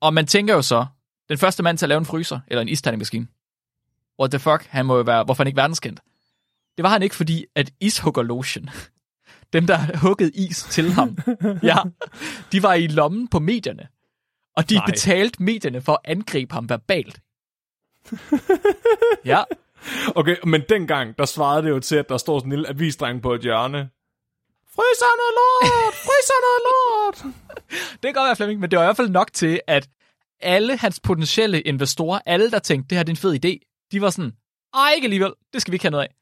Og man tænker jo så, den første mand til at lave en fryser, eller en isterningsmaskine. What the fuck, han må jo være, hvorfor han ikke verdenskendt? Det var han ikke, fordi at ishugger lotion, dem der huggede is til ham, ja, de var i lommen på medierne. Og de Nej. betalte medierne for at angribe ham verbalt. ja, Okay, men dengang, der svarede det jo til, at der står sådan en lille avisdreng på et hjørne. Fryser noget lort! Fryser noget lort! det kan godt være, Flemming, men det var i hvert fald nok til, at alle hans potentielle investorer, alle der tænkte, det her det er en fed idé, de var sådan, ej ikke alligevel, det skal vi ikke have noget af.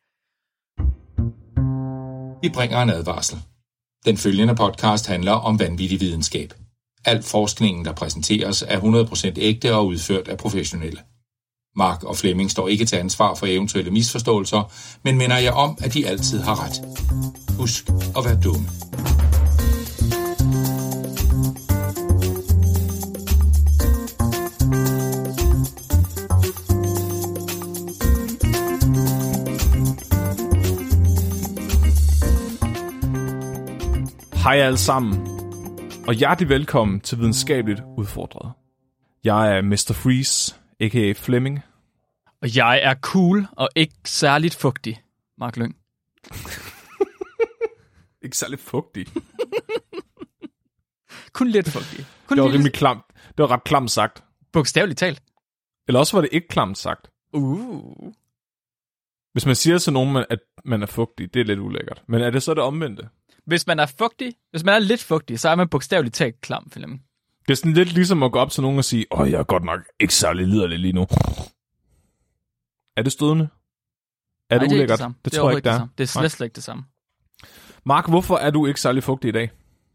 Vi bringer en advarsel. Den følgende podcast handler om vanvittig videnskab. Al forskningen, der præsenteres, er 100% ægte og udført af professionelle. Mark og Flemming står ikke til ansvar for eventuelle misforståelser, men minder jeg om, at de altid har ret. Husk at være dumme. Hej alle sammen, og hjertelig velkommen til Videnskabeligt Udfordret. Jeg er Mr. Freeze, a.k.a. Flemming. Og jeg er cool og ikke særligt fugtig, Mark Lyng. Ikke særlig fugtig. Kun lidt fugtig. Kun Det var lille, rimelig klamt. Det var ret klamt sagt. bogstaveligt talt. Eller også var det ikke klamt sagt. Uh. Hvis man siger til nogen, at man er fugtig, det er lidt ulækkert. Men er det så det omvendte? Hvis man er fugtig, hvis man er lidt fugtig, så er man bogstaveligt talt klam, Flemming. Det er sådan lidt ligesom at gå op til nogen og sige, åh, jeg er godt nok ikke særlig liderlig lige nu. Er det stødende? Er Nej, det det er ulækkert? det det er tror jeg ikke, det er. samme. Det er slet, slet ikke det samme. Mark, hvorfor er du ikke særlig fugtig i dag?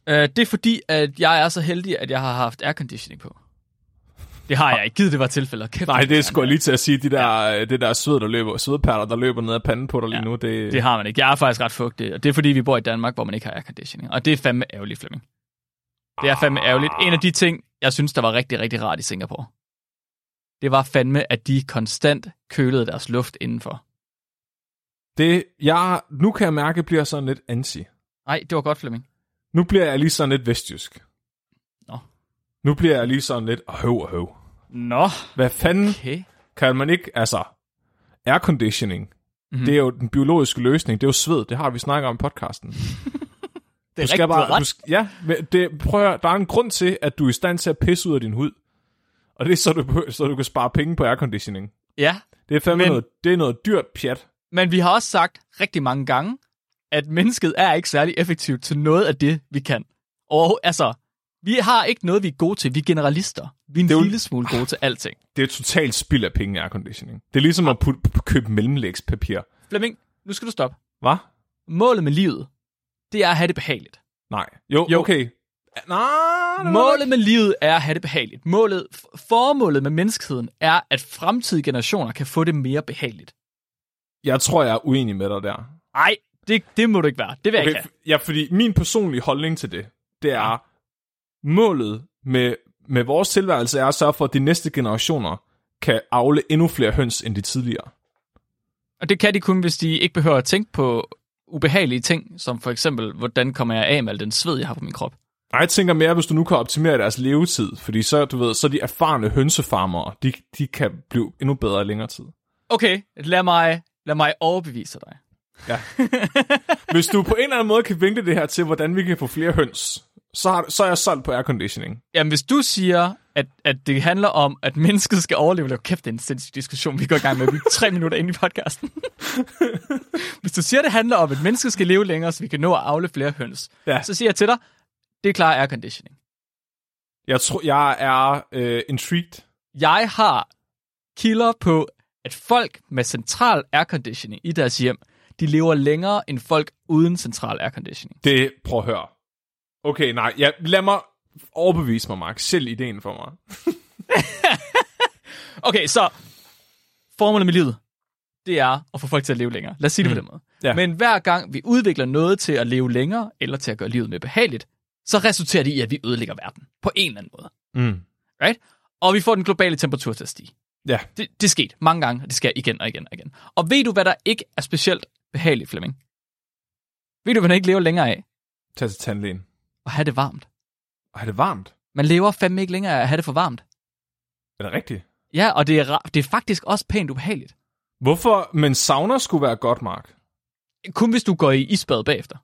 Uh, det er fordi, at jeg er så heldig, at jeg har haft airconditioning på. Det har jeg ikke. Givet det var tilfældet. Kæft, Nej, det er gerne sgu lige til at sige, de der, ja. det der sved, der løber, svedperler, der løber ned ad panden på dig lige Ja, nu. Det, Det har man ikke. Jeg er faktisk ret fugtig, og det er fordi, vi bor i Danmark, hvor man ikke har airconditioning. Og det er fandme ærgerligt, Flemming. Det er fandme ærgerligt. En af de ting, jeg synes, der var rigtig, rigtig rart i Singapore, det var fandme, at de konstant kølede deres luft indenfor. det, jeg, nu kan jeg mærke, bliver sådan lidt ansi. Nej, det var godt, Flemming. Nu bliver jeg lige sådan lidt vestjysk. Nå. Nu bliver jeg lige sådan lidt høv og høv. Nå, Hvad fanden okay. kan man ikke, altså, airconditioning, Mhm. mm-hmm. det er jo den biologiske løsning, det er jo sved, det har vi snakket om i podcasten. Det Du er skal rigtigt, bare, du har du, sk- ja, det, prøv at, høre, der er en grund til, at du er i stand til at pisse ud af din hud. Og det er så, du, så du kan spare penge på airconditioning. Ja, Det er fandme Men- noget, det er noget dyrt pjat. men vi har også sagt rigtig mange gange, at mennesket er ikke særlig effektivt til noget af det, vi kan. Og altså, vi har ikke noget, vi er gode til. Vi er generalister. Vi er en Det er jo- lille smule gode til alting. Det er totalt spild af penge airconditioning. Det er ligesom at putte, købe mellemlægspapir. Flemming, nu skal du stoppe. Hvad? Målet med livet, det er at have det behageligt. Nej. Jo, Jo. okay. Nej, Målet med livet er at have det behageligt. Målet, formålet med menneskeheden er, at fremtidige generationer kan få det mere behageligt. Jeg tror, jeg er uenig med dig der. Nej, det, det må du ikke være. Det vil jeg Okay, ikke have. ja, fordi min personlige holdning til det, det er, målet med, med vores tilværelse er at sørge for, at de næste generationer kan avle endnu flere høns end de tidligere. Og det kan de kun, hvis de ikke behøver at tænke på ubehagelige ting, som for eksempel, hvordan kommer jeg af med al den sved, jeg har på min krop. Nej, jeg tænker mere, hvis du nu kan optimere deres levetid, fordi så, du ved, så de erfarne hønsefarmere, de, de kan blive endnu bedre i længere tid. Okay, lad mig, lad mig overbevise dig. Ja. Hvis du på en eller anden måde kan vinkle det her til, hvordan vi kan få flere høns, så, har, så er jeg solgt på airconditioning. Jamen, hvis du siger, at, at det handler om, at mennesket skal overleve, eller kæft, det er en sindssyg diskussion, vi går i gang med. Vi er tre minutter ind i podcasten. hvis du siger, at det handler om, at mennesket skal leve længere, så vi kan nå at afle flere høns, Ja. så siger jeg til dig, det er klar airconditioning. Jeg tror, jeg er øh, intrigued. Jeg har kilder på, at folk med central airconditioning i deres hjem, de lever længere end folk uden central airconditioning. Det, prøv at høre. Okay, nej, ja, lad mig overbevise mig, Mark. Selv ideen for mig. Okay, så formålet med livet, det er at få folk til at leve længere. Lad os sige det på den måde. Ja. Men hver gang vi udvikler noget til at leve længere, eller til at gøre livet mere behageligt, så resulterer det i, at vi ødelægger verden på en eller anden måde. Mm. Right? Og vi får den globale temperatur til at stige. Ja, Det, det er sket mange gange, og det sker igen og igen og igen. Og ved du, hvad der ikke er specielt behageligt, Flemming? Ved du, hvad man ikke lever længere af? tag til tandlægen. At have det varmt. Og er det varmt? Man lever fandme ikke længere af at have det for varmt. Er det rigtigt? Ja, og det er, det er faktisk også pænt ubehageligt. Hvorfor? Men sauna skulle være godt, Mark. Kun hvis du går i isbad bagefter.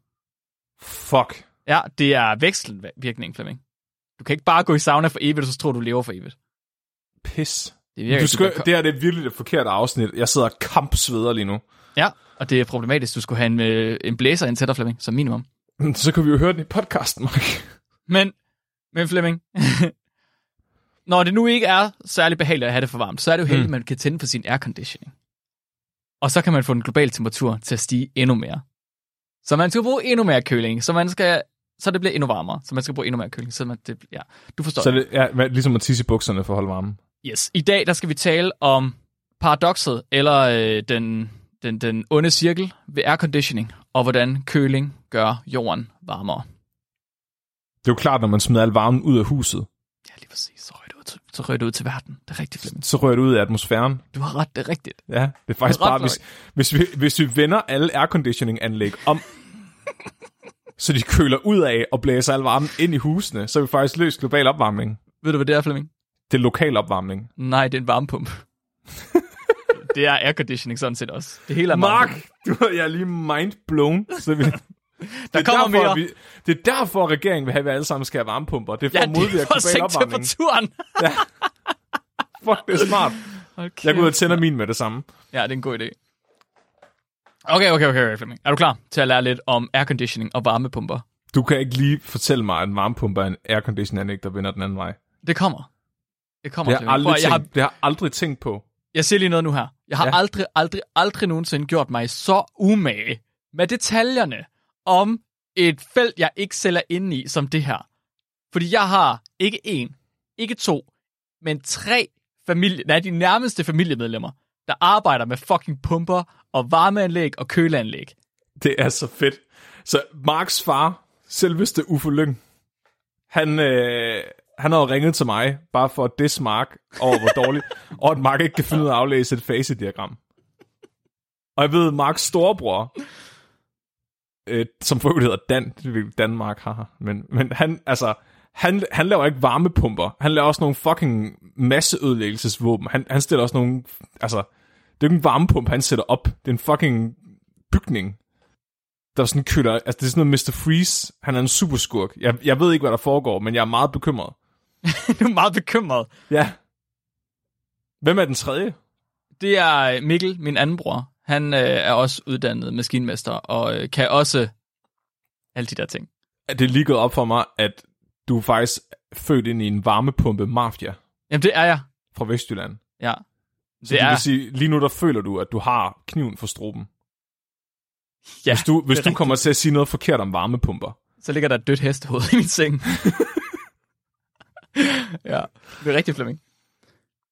Fuck. Ja, det er vekselvirkning, Flemming. Du kan ikke bare gå i sauna for evigt, og så tror du, du lever for evigt. Pis. Det virker Du skal, det her det er virkelig det forkerte afsnit. Jeg sidder og kampsveder lige nu. Ja, og det er problematisk. Du skulle have en, øh, en blæser ind til dig, Flemming, som minimum. Så kan vi jo høre den i podcasten, Mark. Men, men Flemming, når det nu ikke er særlig behageligt at have det for varmt, så er det jo heldigt, at Mm. man kan tænde for sin airconditioning. Og så kan man få den globale temperatur til at stige endnu mere. Så man skal bruge endnu mere køling, så man skal så det bliver endnu varmere, så man skal bruge endnu mere køling, så man, det, ja, du forstår. Så det er ja, ligesom at tisse i bukserne for at holde varmen. Yes. I dag der skal vi tale om paradokset, eller øh, den, den, den onde cirkel ved airconditioning, og hvordan køling gør jorden varmere. Det er jo klart, når man smider al varmen ud af huset, Ja, lige præcis. Så rører det ud til, så rører det ud til verden. Det er rigtigt, Flemming. så rører det ud af atmosfæren. Du har ret, det er rigtigt. Ja, det er faktisk bare, hvis, hvis, vi, hvis vi vender alle airconditioning-anlæg om, så de køler ud af og blæser al varmen ind i husene, så er vi faktisk løst global opvarmning. Ved du, hvad det er, Flemming? Det er lokal opvarmning. Nej, det er en varmepumpe. det er airconditioning sådan set også. Det hele er Mark, du jeg er lige mind blown. Så vi, Der kommer derfor, mere. Vi, det er derfor, at regeringen vil have, at vi alle sammen skal have varmepumper. Det er for Ja, at det er modvirke global opvarmning. temperaturen. Fuck, det er smart. Okay. Jeg går ud og tænder min med det samme. Ja, det er en god idé. Okay, okay, okay, okay, Flemming. Er du klar til at lære lidt om airconditioning og varmepumper? Du kan ikke lige fortælle mig, at en varmepumpe er en airconditioning-anlæg, der vender den anden vej. Det kommer. Det kommer, Det har, aldrig at- jeg, har, tænkt, det har aldrig tænkt på. jeg siger lige noget nu her. Jeg har Ja. ja. aldrig, aldrig, aldrig nogensinde gjort mig så umage med detaljerne om et felt, jeg ikke selv er inde i, som det her. Fordi jeg har ikke en, ikke to, men tre familie, nej, de nærmeste familiemedlemmer, der arbejder med fucking pumper og varmeanlæg og køleanlæg. Det er så fedt. Så Marks far, selveste Uffe Lyng, han, øh, han har jo ringet til mig, bare for at diss Mark over, hvor dårligt, og at Mark ikke kan finde ud af at aflæse et fasediagram. Og jeg ved, Marks storebror, øh, som for hedder Dan, Danmark, haha, men, men han, altså, han, han laver ikke varmepumper. Han laver også nogle fucking masseødelæggelsesvåben. Han, han stiller også nogle, altså, det er ikke en varmepumpe, han sætter op. Det er en fucking bygning, der sådan køler, altså det er sådan noget Mr. Freeze, han er en superskurk. Jeg, jeg ved ikke, hvad der foregår, men jeg er meget bekymret. du er meget bekymret. Ja. Hvem er den tredje? Det er Mikkel, min anden bror. Han øh, er også uddannet maskinmester, og øh, kan også alle de der ting. Er det lige gået op for mig, at du er faktisk født ind i en varmepumpe mafia Jamen, det er jeg. fra Vestjylland? Ja. Så Det det er, vil sige, lige nu der føler du, at du har kniven for struben. ja, Hvis du, hvis det er du kommer til at sige noget forkert om varmepumper. Så ligger der et dødt hestehoved i min seng. ja, det er rigtigt, Flemming.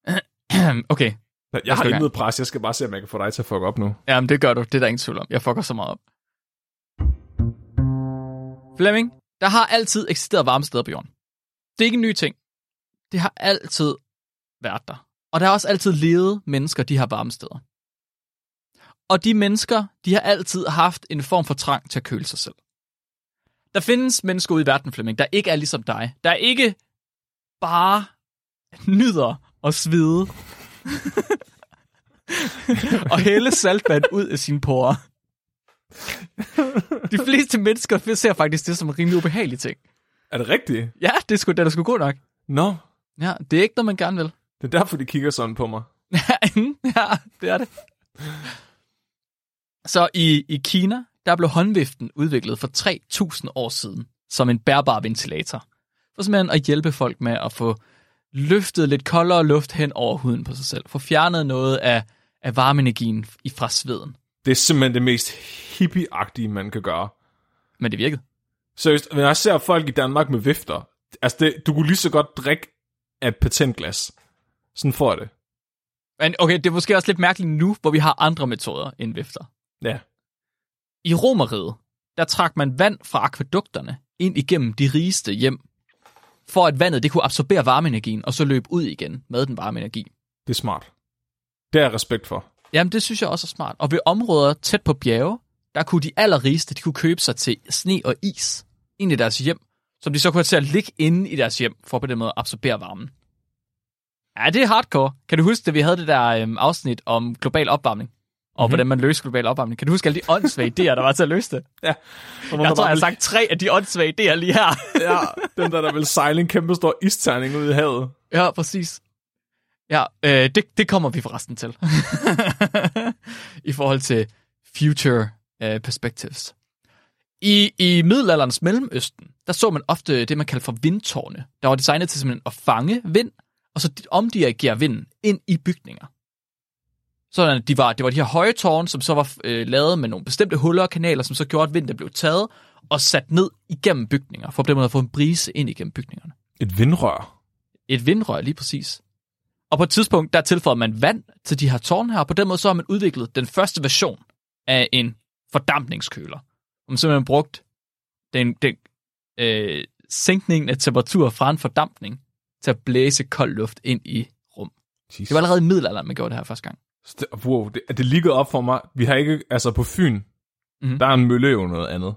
okay, Jeg Jeg har ikke noget pres, jeg skal bare se, om jeg kan få dig til at fuck op nu. jamen det gør du. Det er der ingen tvivl om. Jeg fucker så meget op. Flemming, der har altid eksisteret varme steder på jorden. Det er ikke en ny ting. Det har altid været der. Og der har også altid levet mennesker, de har varme steder. Og de mennesker, de har altid haft en form for trang til at køle sig selv. Der findes mennesker ude i verden, Flemming, der ikke er ligesom dig. Der ikke bare nyder at svede og hælde saltvand ud af sine porer. De fleste mennesker ser faktisk det som en rimelig ubehagelig ting. Er det rigtigt? Ja, det sgu, det er da sgu god nok. Nå, Ja, det er ikke noget, man gerne vil. det er derfor, de kigger sådan på mig. ja, det er det. Så i, i Kina, der blev håndviften udviklet for 3.000 år siden som en bærbar ventilator. For simpelthen at hjælpe folk med at få løftet lidt koldere luft hen over huden på sig selv. Få fjernet noget af, af varmeenergien fra sveden. Det er simpelthen det mest hippie-agtige, man kan gøre. Men det virkede. Seriøst, når jeg ser folk i Danmark med vifter, altså det, du kunne lige så godt drikke af et patentglas. Sådan får jeg det. Men okay, det er måske også lidt mærkeligt nu, hvor vi har andre metoder end vifter. Ja. I Romeriet, der trak man vand fra akvædukterne ind igennem de rigeste hjem, for at vandet det kunne absorbere varmeenergien, og så løbe ud igen med den varme energi. Det er smart. Det har jeg respekt for. Jamen, det synes jeg også er smart. Og ved områder tæt på bjerge, der kunne de allerrigeste, de kunne købe sig til sne og is ind i deres hjem, som de så kunne have til at ligge inde i deres hjem, for på den måde at absorbere varmen. Ja, det er hardcore. Kan du huske, at vi havde det der øhm, afsnit om global opvarmning? Og mm-hmm. hvordan man løser global opvarmning. Kan du huske alle de åndssvage idéer, der var til at løse det? Ja. Jeg tror, jeg har sagt tre af de åndssvage idéer lige her. ja, den der, der vil sejle en kæmpe stor isterning ud i havet. Ja, præcis. Ja, øh, det, det kommer vi forresten til. I forhold til future øh, perspectives. I, I middelalderens Mellemøsten, der så man ofte det, man kalder for vindtårne, der var designet til simpelthen at fange vind, og så omdirigere vinden ind i bygninger. Sådan, de var, det var de her høje tårne, som så var øh, lavet med nogle bestemte huller og kanaler, som så gjorde, at vinden blev taget og sat ned igennem bygninger, for på den måde at få en brise ind igennem bygningerne. Et vindrør. Et vindrør, lige præcis. Og på et tidspunkt, der tilføjede man vand til de her tårne her, og på den måde så har man udviklet den første version af en fordampningskøler. Man simpelthen brugt den, den øh, sænkningen af temperatur fra en fordampning til at blæse kold luft ind i rum. Jesus. Det var allerede i middelalderen, man gjorde det her første gang. Wow, det, det ligger op for mig. Vi har ikke, altså på Fyn, mm-hmm. der er en mølle jo noget andet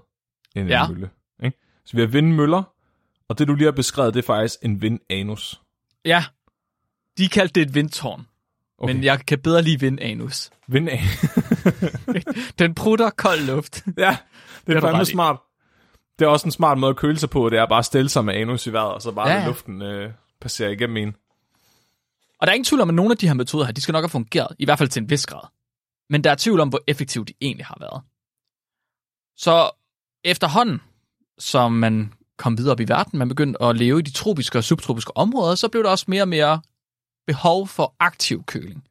end Ja. en mølle. Ikke? Så vi har vindmøller, og det du lige har beskrevet, det er faktisk en vindanus. Ja, de kaldte det et vindtårn, Okay. men jeg kan bedre lide vindanus. Vindanus. Den prutter kold luft. ja, det er, det fandme ret i. smart. Det er også en smart måde at køle sig på, det er bare at stille sig med anus i vejret, og så bare ja. luften øh, passerer igennem en. Og der er ingen tvivl om, at nogle af de her metoder her, de skal nok have fungeret, i hvert fald til en vis grad. Men der er tvivl om, hvor effektive de egentlig har været. Så efterhånden, som man kom videre op i verden, man begyndte at leve i de tropiske og subtropiske områder, så blev der også mere og mere behov for aktiv køling.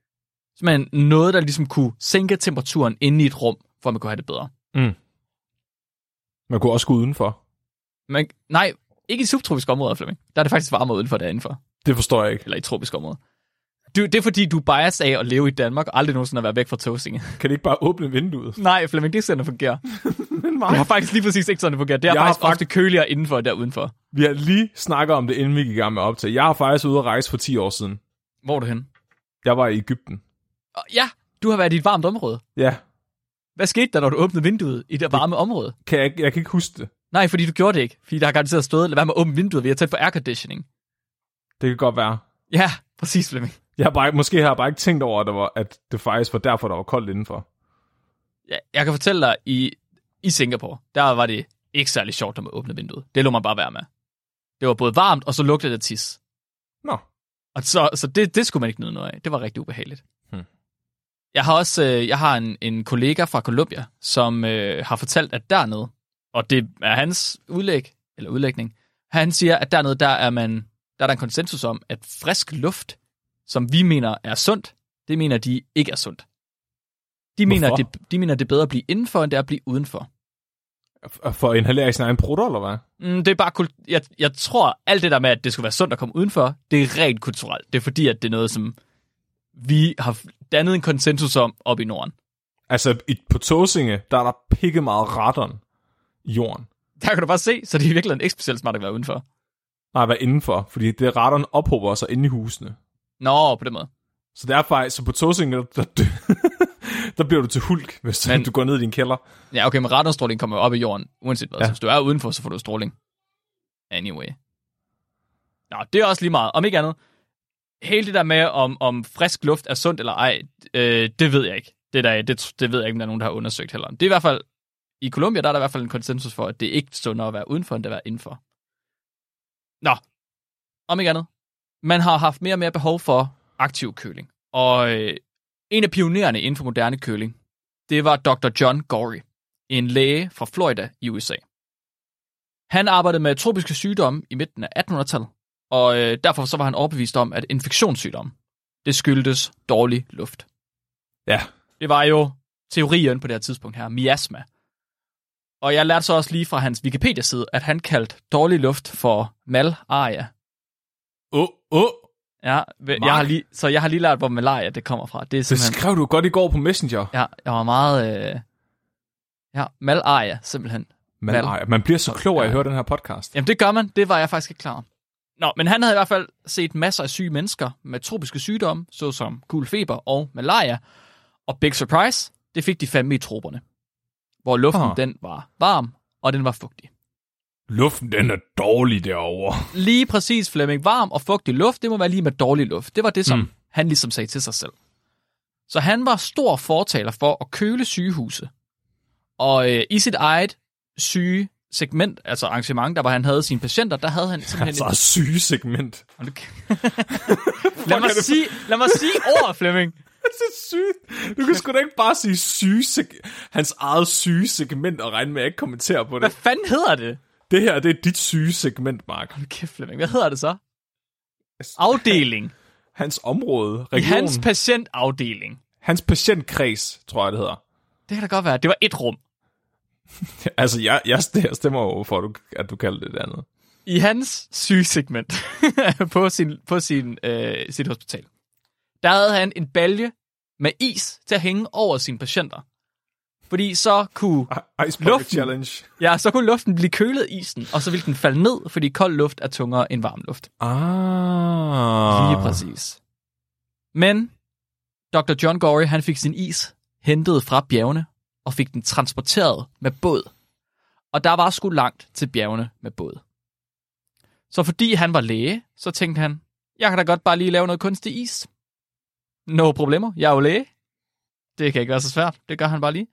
Men noget, der ligesom kunne sænke temperaturen inde i et rum, for at man kunne have det bedre. Man kunne også gå udenfor. Men nej, ikke i subtropiske områder, Flemming. Der er det faktisk varmere udenfor derinde Det forstår jeg ikke. eller i tropiske områder. Du, det er fordi, du er biased af at leve i Danmark, og aldrig nogensinde at være væk fra Tåsinge. Kan det ikke bare åbne vinduet? Nej, Flemming, det er sådan, det fungerer. Men Det har faktisk lige præcis ikke sådan, det fungerer. Det er Jeg har faktisk fakt- ofte køligere indenfor der udenfor. Vi har lige snakket om det, inden vi gik i gang med optag. Jeg har faktisk ude at rejse for 10 år siden. Hvor er du henne? Jeg var i Ægypten. Og Ja, du har været i et varmt område. Ja, Hvad skete der, når du åbnede vinduet i det varme område? kan jeg, jeg kan ikke huske det. Nej, fordi du gjorde det ikke. Fordi der har garanteret stået, lad være med at åbne vinduet, vi har tæt på airconditioning. Det kan godt være. Ja, præcis, Flemming. Jeg har bare, måske har jeg bare ikke tænkt over, at, der var, at det faktisk var derfor, der var koldt indenfor. Ja, jeg kan fortælle dig, i, i Singapore, der var det ikke særlig sjovt, når man åbnede vinduet. Det lå man bare være med. Det var både varmt, og så lugtede det tis. Nå, Og så, så det, det skulle man ikke nyde noget af. Det var rigtig ubehageligt. Hmm. Jeg har også øh, jeg har en, en kollega fra Colombia, som øh, har fortalt, at dernede, og det er hans udlæg, eller udlægning, han siger, at dernede, der er, man, der er der en konsensus om, at frisk luft, som vi mener er sundt, det mener de ikke er sundt. De mener, det, de mener, det er bedre at blive indenfor, end det er at blive udenfor. for at inhalere i sin egen prutter, eller hvad? Mm, det er bare kult- jeg, jeg tror, alt det der med, at det skulle være sundt at komme udenfor, det er rent kulturelt. Det er fordi, at det er noget, som vi har dannet en konsensus om op i Norden. Altså, i, på Tåsinge, der er der pikke meget radon i jorden. Der kan du bare se, så det er virkelig ikke specielt smart at være udenfor. Nej, hvad indenfor, fordi det radon ophober sig inde i husene. Nå, på den måde. Så det er faktisk, så på Tåsinge, der, der, der bliver du til hulk, hvis Men- du går ned i din kælder. Ja, okay, men radonstråling kommer op i jorden, uanset hvad. Ja. Så hvis du er udenfor, så får du stråling. Anyway. Nå, det er også lige meget. Om ikke andet, hele det der med, om, om frisk luft er sundt eller ej, øh, det ved jeg ikke. Det, der, det, det ved jeg ikke, om der er nogen, der har undersøgt heller. Det er i hvert fald, i Colombia, der er der i hvert fald en konsensus for, at det er ikke sundere at være udenfor, end at være indenfor. Nå, om ikke andet. Man har haft mere og mere behov for aktiv køling. Og øh, en af pionererne inden for moderne køling, det var Dr. John Gorey, en læge fra Florida i USA. Han arbejdede med tropiske sygdomme i midten af 1800-tallet, og øh, derfor så var han overbevist om, at infektionssygdomme, det skyldtes dårlig luft. Ja, Det var jo teorien på det her tidspunkt her, miasma. Og jeg lærte så også lige fra hans Wikipedia-side, at han kaldte dårlig luft for malaria. Åh, åh. Ja, jeg har lige, så jeg har lige lært, hvor malaria det kommer fra. Det er Det simpelthen... skrev du godt i går på Messenger. Ja, jeg var meget... Øh... Ja, malaria, simpelthen. Ej, man bliver så klog af at høre den her podcast. Jamen, det gør man. Det var jeg faktisk ikke klar om. Nå, men han havde i hvert fald set masser af syge mennesker med tropiske sygdomme, såsom gul feber og malaria. Og big surprise, det fik de fandme i troberne. Hvor luften, Ah. den var varm, og den var fugtig. Luften, den er dårlig derovre. Lige præcis, Flemming. Varm og fugtig luft, det må være lige med dårlig luft. Det var det, som mm. han ligesom sagde til sig selv. Så han var stor fortaler for at køle sygehuse. Og øh, i sit eget syge segment, altså arrangement, der hvor han havde sine patienter, der havde han simpelthen... Altså, syge segment. En... lad, mig sige, lad mig sige ord, Flemming. Det er sygt. Du kan sgu da ikke bare sige syge seg- hans eget syge segment og regne med, at ikke kommenterer på Hvad det. fanden hedder det? Det her, det er dit syge segment, Mark. Hold kæft, Flemming. Hvad hedder det så? Afdeling. Hans område, I region, hans patientafdeling. hans patientkreds, tror jeg, det hedder. Det kan da godt være. Det var et rum. Altså, jeg, jeg jeg stemmer over for, at du, at du kalder det det andet. I hans sygesegment på, sin, på sin, øh, sit hospital, der havde han en balje med is til at hænge over sine patienter. Fordi så kunne, Ice Luften. Challenge. ja, så kunne luften blive kølet af isen, og så ville den falde ned, fordi kold luft er tungere end varm luft. Ah. Lige præcis. Men Dr. John Gorey, han fik sin is hentet fra bjergene, og fik den transporteret med båd. Og der var sgu langt til bjergene med båd. Så fordi han var læge, så tænkte han, jeg kan da godt bare lige lave noget kunstig is. No problemer, jeg er jo læge. Det kan ikke være så svært, det gør han bare lige.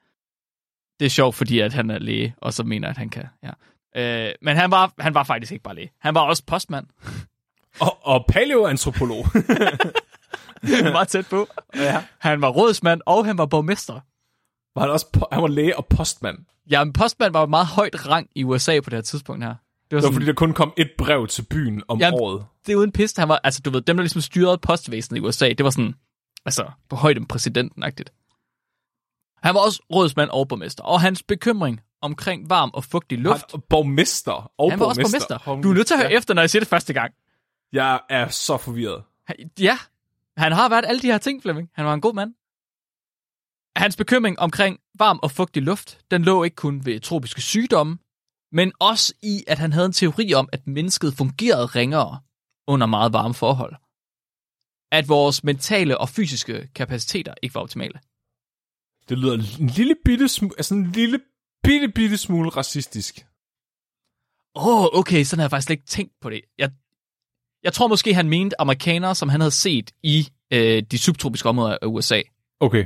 Det er sjovt, fordi at han er læge, og så mener, at han kan, ja. Øh, men han var, han var faktisk ikke bare læge. Han var også postmand. Og, og paleoantropolog. meget tæt på. Ja. Han var rådsmand, og han var borgmester. var han, også, po- han var læge og postmand. Ja, men postmand var meget højt rang i USA på det her tidspunkt her. Det var, Det var sådan, fordi, der kun kom et brev til byen om Ja, året. det er uden pist. Han var, altså du ved, dem der ligesom styrede postvæsenet i USA, det var sådan, altså på højde med præsidenten-agtigt. Han var også rådsmand og borgmester, og hans bekymring omkring varm og fugtig luft, Han, borgmester og han var også borgmester. borgmester. Du er nødt til at høre ja. efter, når jeg siger det første gang. Jeg er så forvirret. Han- Ja, han har været alle de her ting, Flemming. Han var en god mand. Hans bekymring omkring varm og fugtig luft, den lå ikke kun ved tropiske sygdomme, men også i, at han havde en teori om, at mennesket fungerede ringere under meget varme forhold. At vores mentale og fysiske kapaciteter ikke var optimale. Det lyder en lille bitte, smu- altså en lille bitte, bitte smule racistisk. Åh, oh, okay, sådan har jeg faktisk slet ikke tænkt på det. Jeg, jeg tror måske, han mente amerikanere, som han havde set i øh, de subtropiske områder af USA. Okay.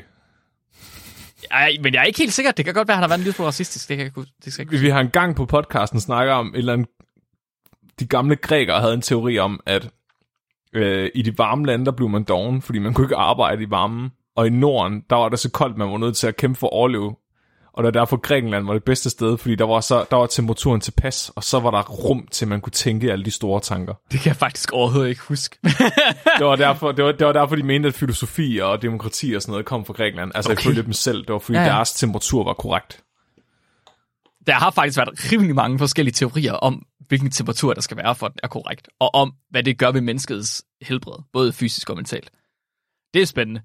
Ej, men jeg er ikke helt sikker. Det kan godt være, at han har været en lille smule racistisk. Det, kan jeg, det skal jeg ikke Vi har en gang på podcasten snakket om, et eller andet, de gamle grækere havde en teori om, at øh, i de varme lande, der blev man doven, fordi man kunne ikke arbejde i varmen. Og i Norden, der var det så koldt, man var nødt til at kæmpe for at overleve. Og det var derfor Grækenland var det bedste sted, fordi der var, så, der var temperaturen tilpas, og så var der rum til, at man kunne tænke alle de store tanker. Det kan jeg faktisk overhovedet ikke huske. Det var derfor, det var, det var derfor de mente, at filosofi og demokrati og sådan noget kom fra Grækenland. Altså Okay. ifølge dem selv. Det var fordi ja. ja. deres temperatur var korrekt. der har faktisk været rimelig mange forskellige teorier om, hvilken temperatur der skal være, for at den er korrekt. Og om, hvad det gør ved menneskets helbred, både fysisk og mentalt. Det er spændende.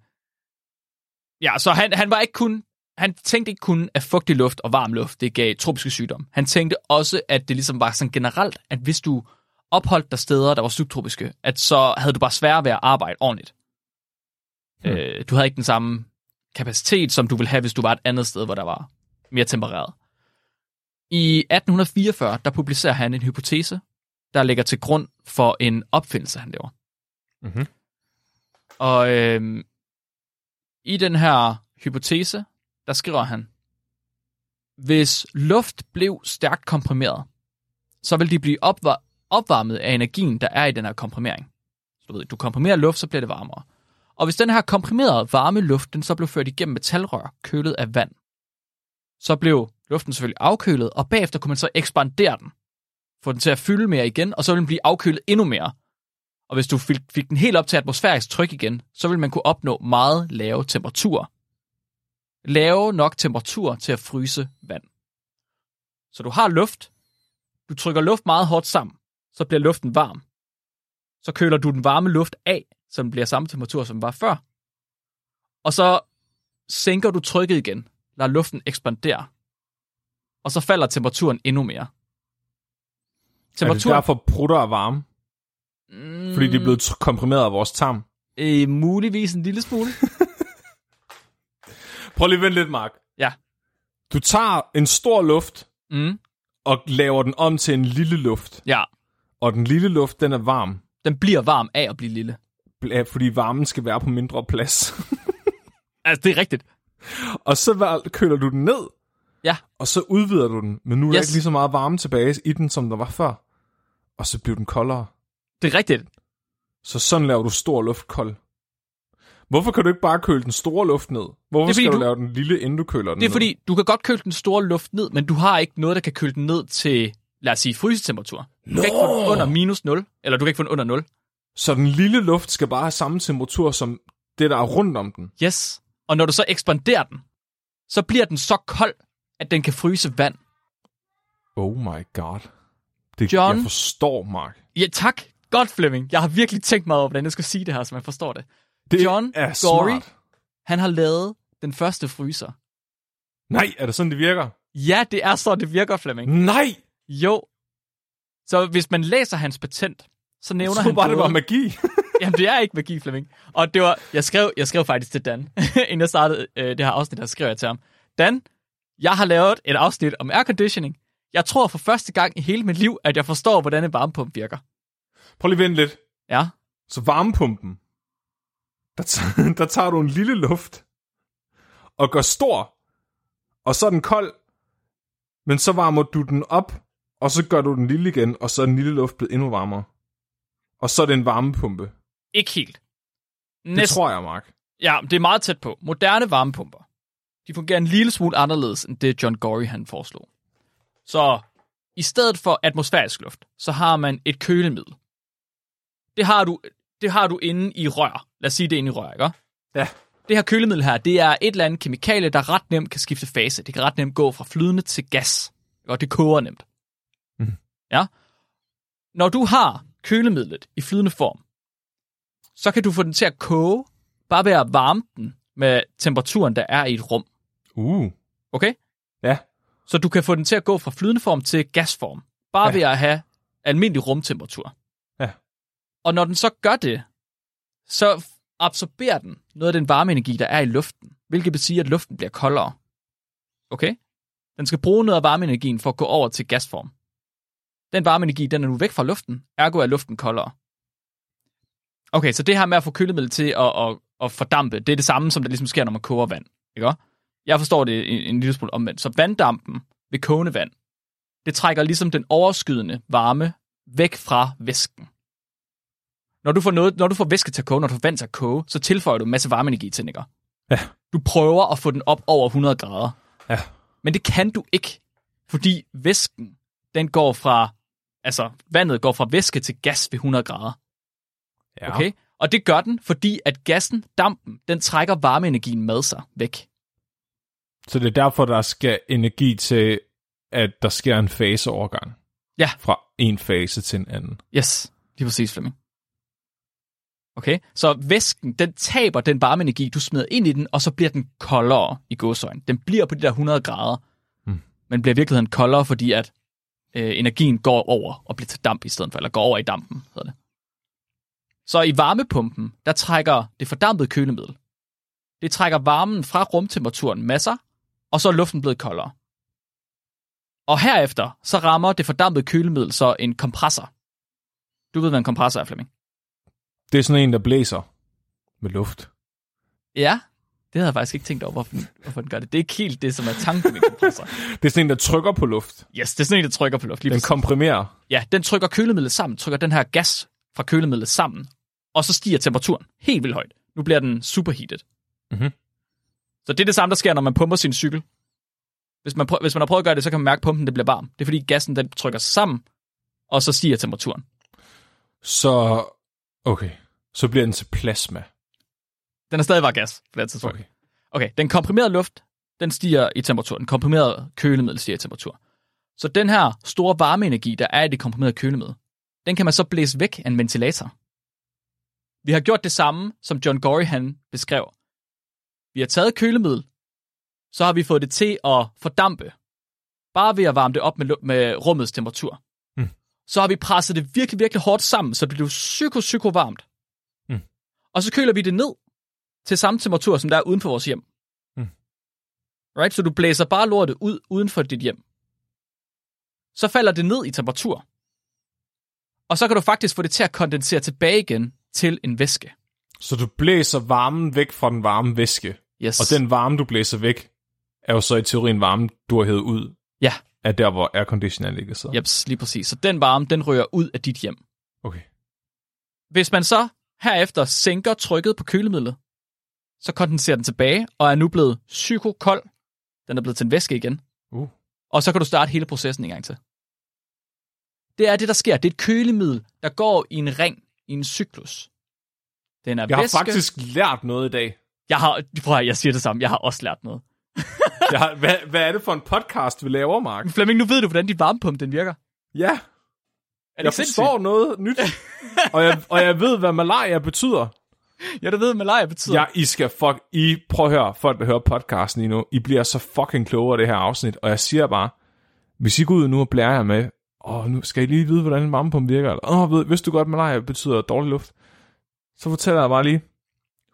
Ja, så han, han var ikke kun... Han tænkte ikke kun, at fugtig luft og varm luft, det gav tropiske sygdomme. Han tænkte også, at det ligesom var sådan generelt, at hvis du opholdt dig steder, der var subtropiske, at så havde du bare sværere ved at arbejde ordentligt. Hmm. Øh, du havde ikke den samme kapacitet, som du ville have, hvis du var et andet sted, hvor der var mere tempereret. I 1844, der publicerer han en hypotese, der ligger til grund for en opfindelse, han laver. Mhm. Og øhm, i den her hypotese, der skriver han, hvis luft blev stærkt komprimeret, så vil de blive opvar- opvarmet af energien, der er i den her komprimering. Så du ved, du komprimerer luft, så bliver det varmere. Og hvis den her komprimerede varme luft, den så blev ført igennem metalrør, kølet af vand, så blev luften selvfølgelig afkølet, og bagefter kunne man så ekspandere den. Få den til at fylde mere igen, og så ville den blive afkølet endnu mere. Og hvis du fik, den helt op til atmosfærisk tryk igen, så ville man kunne opnå meget lave temperaturer. Lave nok temperatur til at fryse vand. Så du har luft, du trykker luft meget hårdt sammen, så bliver luften varm. Så køler du den varme luft af, så den bliver samme temperatur, som den var før. Og så sænker du trykket igen, lader luften ekspandere. Og så falder temperaturen endnu mere. Er det derfor prutter er varme? Mm, Fordi de er blevet komprimeret af vores tarm? øh, muligvis en lille smule. Prøv lige at vente lidt, Mark. Ja. Du tager en stor luft, Mm. og laver den om til en lille luft. Ja, Og den lille luft, den er varm, den bliver varm af at blive lille. fordi varmen skal være på mindre plads. Altså, det er rigtigt. og så køler du den ned, Ja, og så udvider du den, men nu er der Yes. ikke lige så meget varme tilbage i den, som der var før. Og så bliver den koldere. Det er rigtigt. Så sådan laver du stor luft kold. Hvorfor kan du ikke bare køle den store luft ned? Hvorfor Det skal du du- lave den lille, inden du køler den Det er ned? fordi, du kan godt køle den store luft ned, men du har ikke noget, der kan køle den ned til, lad os sige, frysetemperatur. Du kan ikke få den under minus 0, eller du kan ikke få den under 0. Så den lille luft skal bare have samme temperatur som det, der er rundt om den. Yes. Og når du så ekspanderer den, så bliver den så kold, at den kan fryse vand. Oh my god. Det, John? Jeg forstår, Mark. Ja, tak. Godt, Flemming. Jeg har virkelig tænkt mig over, hvordan jeg skal sige det her, så man forstår det. Det John er Gory. smart. Han har lavet den første fryser. Nej, er det sådan, det virker? Ja, det er så, det virker, Flemming. Nej! Jo. Så hvis man læser hans patent, så nævner Jeg han troede bare, det var magi. Jamen, det er ikke magi, Flemming. Og det var, jeg skrev, jeg skrev faktisk til Dan, inden jeg startede øh, det her afsnit, der skrev jeg til ham. Dan, jeg har lavet et afsnit om airconditioning. Jeg tror for første gang i hele mit liv, at jeg forstår, hvordan en varmepumpe virker. Prøv lige at vente lidt. Ja, Så varmepumpen, der, der tager du en lille luft og gør stor, og så er den kold, men så varmer du den op, og så gør du den lille igen, og så er den lille luft blevet endnu varmere. Og så er det en varmepumpe. ikke helt. Det Næsten. tror jeg, Mark. Ja, det er meget tæt på. Moderne varmepumper, de fungerer en lille smule anderledes, end det John Gory han foreslog. Så i stedet for atmosfærisk luft, så har man et kølemiddel. Det har du, det har du inde i rør. Lad os sige det inde i rør, ikke? Ja. Det her kølemiddel her, det er et eller andet kemikalie, der ret nemt kan skifte fase. Det kan ret nemt gå fra flydende til gas. Og det koger nemt. Mhm. Ja. Når du har kølemidlet i flydende form, så kan du få den til at koge, bare ved at varme den med temperaturen, der er i et rum. Uh. Okay? Ja. Så du kan få den til at gå fra flydende form til gasform, bare Ja. ved at have almindelig rumtemperatur. Og når den så gør det, så absorberer den noget af den varmeenergi, der er i luften, hvilket betyder, at luften bliver koldere. Okay? Den skal bruge noget af varmeenergien for at gå over til gasform. Den varmeenergi, den er nu væk fra luften, ergo er luften koldere. Okay, så det her med at få kølemiddel til at, at, at fordampe, det er det samme, som der ligesom sker, når man koger vand. Ikke? Jeg forstår det en, en lille smule omvendt. Så vanddampen ved kogende vand, det trækker ligesom den overskydende varme væk fra væsken. Når du får, noget, når du får væske til at koge, når du får vand til at koge, så tilføjer du en masse varmeenergi til den, ikke? Ja. Du prøver at få den op over 100 grader. Ja. Men det kan du ikke, fordi væsken, den går fra, altså vandet går fra væske til gas ved 100 grader. Ja. Okay? Og det gør den, fordi at gassen, dampen, den trækker varmeenergien med sig væk. Så det er derfor, der skal energi til, at der sker en faseovergang. Ja. Fra en fase til en anden. Yes, lige præcis, Flemming. Okay, så væsken, den taber den varmeenergi, du smider ind i den, og så bliver den koldere i godsøjen. Den bliver på de der 100 grader, Hmm. men bliver i virkeligheden koldere, fordi at øh, energien går over og bliver til damp i stedet for, eller går over i dampen, hedder det. Så i varmepumpen, der trækker det fordampede kølemiddel. Det trækker varmen fra rumtemperaturen masser, og så er luften blevet koldere. Og herefter, så rammer det fordampede kølemiddel så en kompressor. Du ved, hvad en kompressor er, Flemming. Det er sådan en, der blæser med luft. Ja, det havde jeg faktisk ikke tænkt over, hvorfor den, hvorfor den gør det. Det er ikke helt det, som er tanken med kompressor. Det er sådan en, der trykker på luft. Yes, det er sådan en, der trykker på luft. Lige Den præcis. komprimerer. Ja, den trykker kølemidlet sammen, trykker den her gas fra kølemidlet sammen, og så stiger temperaturen helt vildt højt. Nu bliver den superheated. Mhm. Så det er det samme, der sker, når man pumper sin cykel. Hvis man, prø- hvis man har prøvet at gøre det, så kan man mærke, at pumpen det bliver varm. Det er fordi gassen den trykker sig sammen, og så stiger temperaturen. Så, okay. Så bliver den til plasma. Den er stadig bare gas på det tidspunkt. Okay. Okay, den komprimerede luft, den stiger i temperatur. Den komprimerede kølemiddel stiger i temperatur. Så den her store varmeenergi, der er i det komprimerede kølemiddel, den kan man så blæse væk af en ventilator. Vi har gjort det samme, som John Gory han beskrev. Vi har taget kølemiddel, så har vi fået det til at fordampe, bare ved at varme det op med, med rummets temperatur. Så har vi presset det virkelig, virkelig hårdt sammen, så det bliver psyko, psyko varmt. Mm. Og så køler vi det ned til samme temperatur, som der er uden for vores hjem. Mm. Right? Så du blæser bare lortet ud uden for dit hjem. så falder det ned i temperatur. Og så kan du faktisk få det til at kondensere tilbage igen til en væske. Så du blæser varmen væk fra den varme væske, Yes. og den varme, du blæser væk, er jo så i teorien varme, du har hævet ud Ja, af der, hvor airconditioneren ligger så. jeps, lige præcis. Så den varme, den rører ud af dit hjem. Okay. Hvis man så herefter sænker trykket på kølemidlet, så kondenserer den tilbage og er nu blevet psykokold. Den er blevet til en væske igen. Uh. Og så kan du starte hele processen en gang til. Det er det, der sker. Det er et kølemiddel, der går i en ring, i en cyklus. Den er Jeg har væske. faktisk lært noget i dag. Jeg har, prøv at, jeg siger det samme. Jeg har også lært noget. Jeg har, hvad, hvad er det for en podcast, vi laver, Mark? Flemming, nu ved du, hvordan dit varmepumpe den virker. Ja, Er det jeg ikke forstår sindssygt? noget nyt. og, jeg, og jeg ved, hvad malaria betyder. Ja, du ved, hvad malaria betyder. Ja, I skal fuck... I, prøv at høre, folk der hører podcasten lige nu, I bliver så fucking klogere af det her afsnit, og jeg siger bare, hvis I går ud nu og blærer jer med, åh, nu skal I lige vide, hvordan en varmepumpe virker, eller, åh, ved, vidste du godt, malaria betyder dårlig luft, så fortæller jeg bare lige,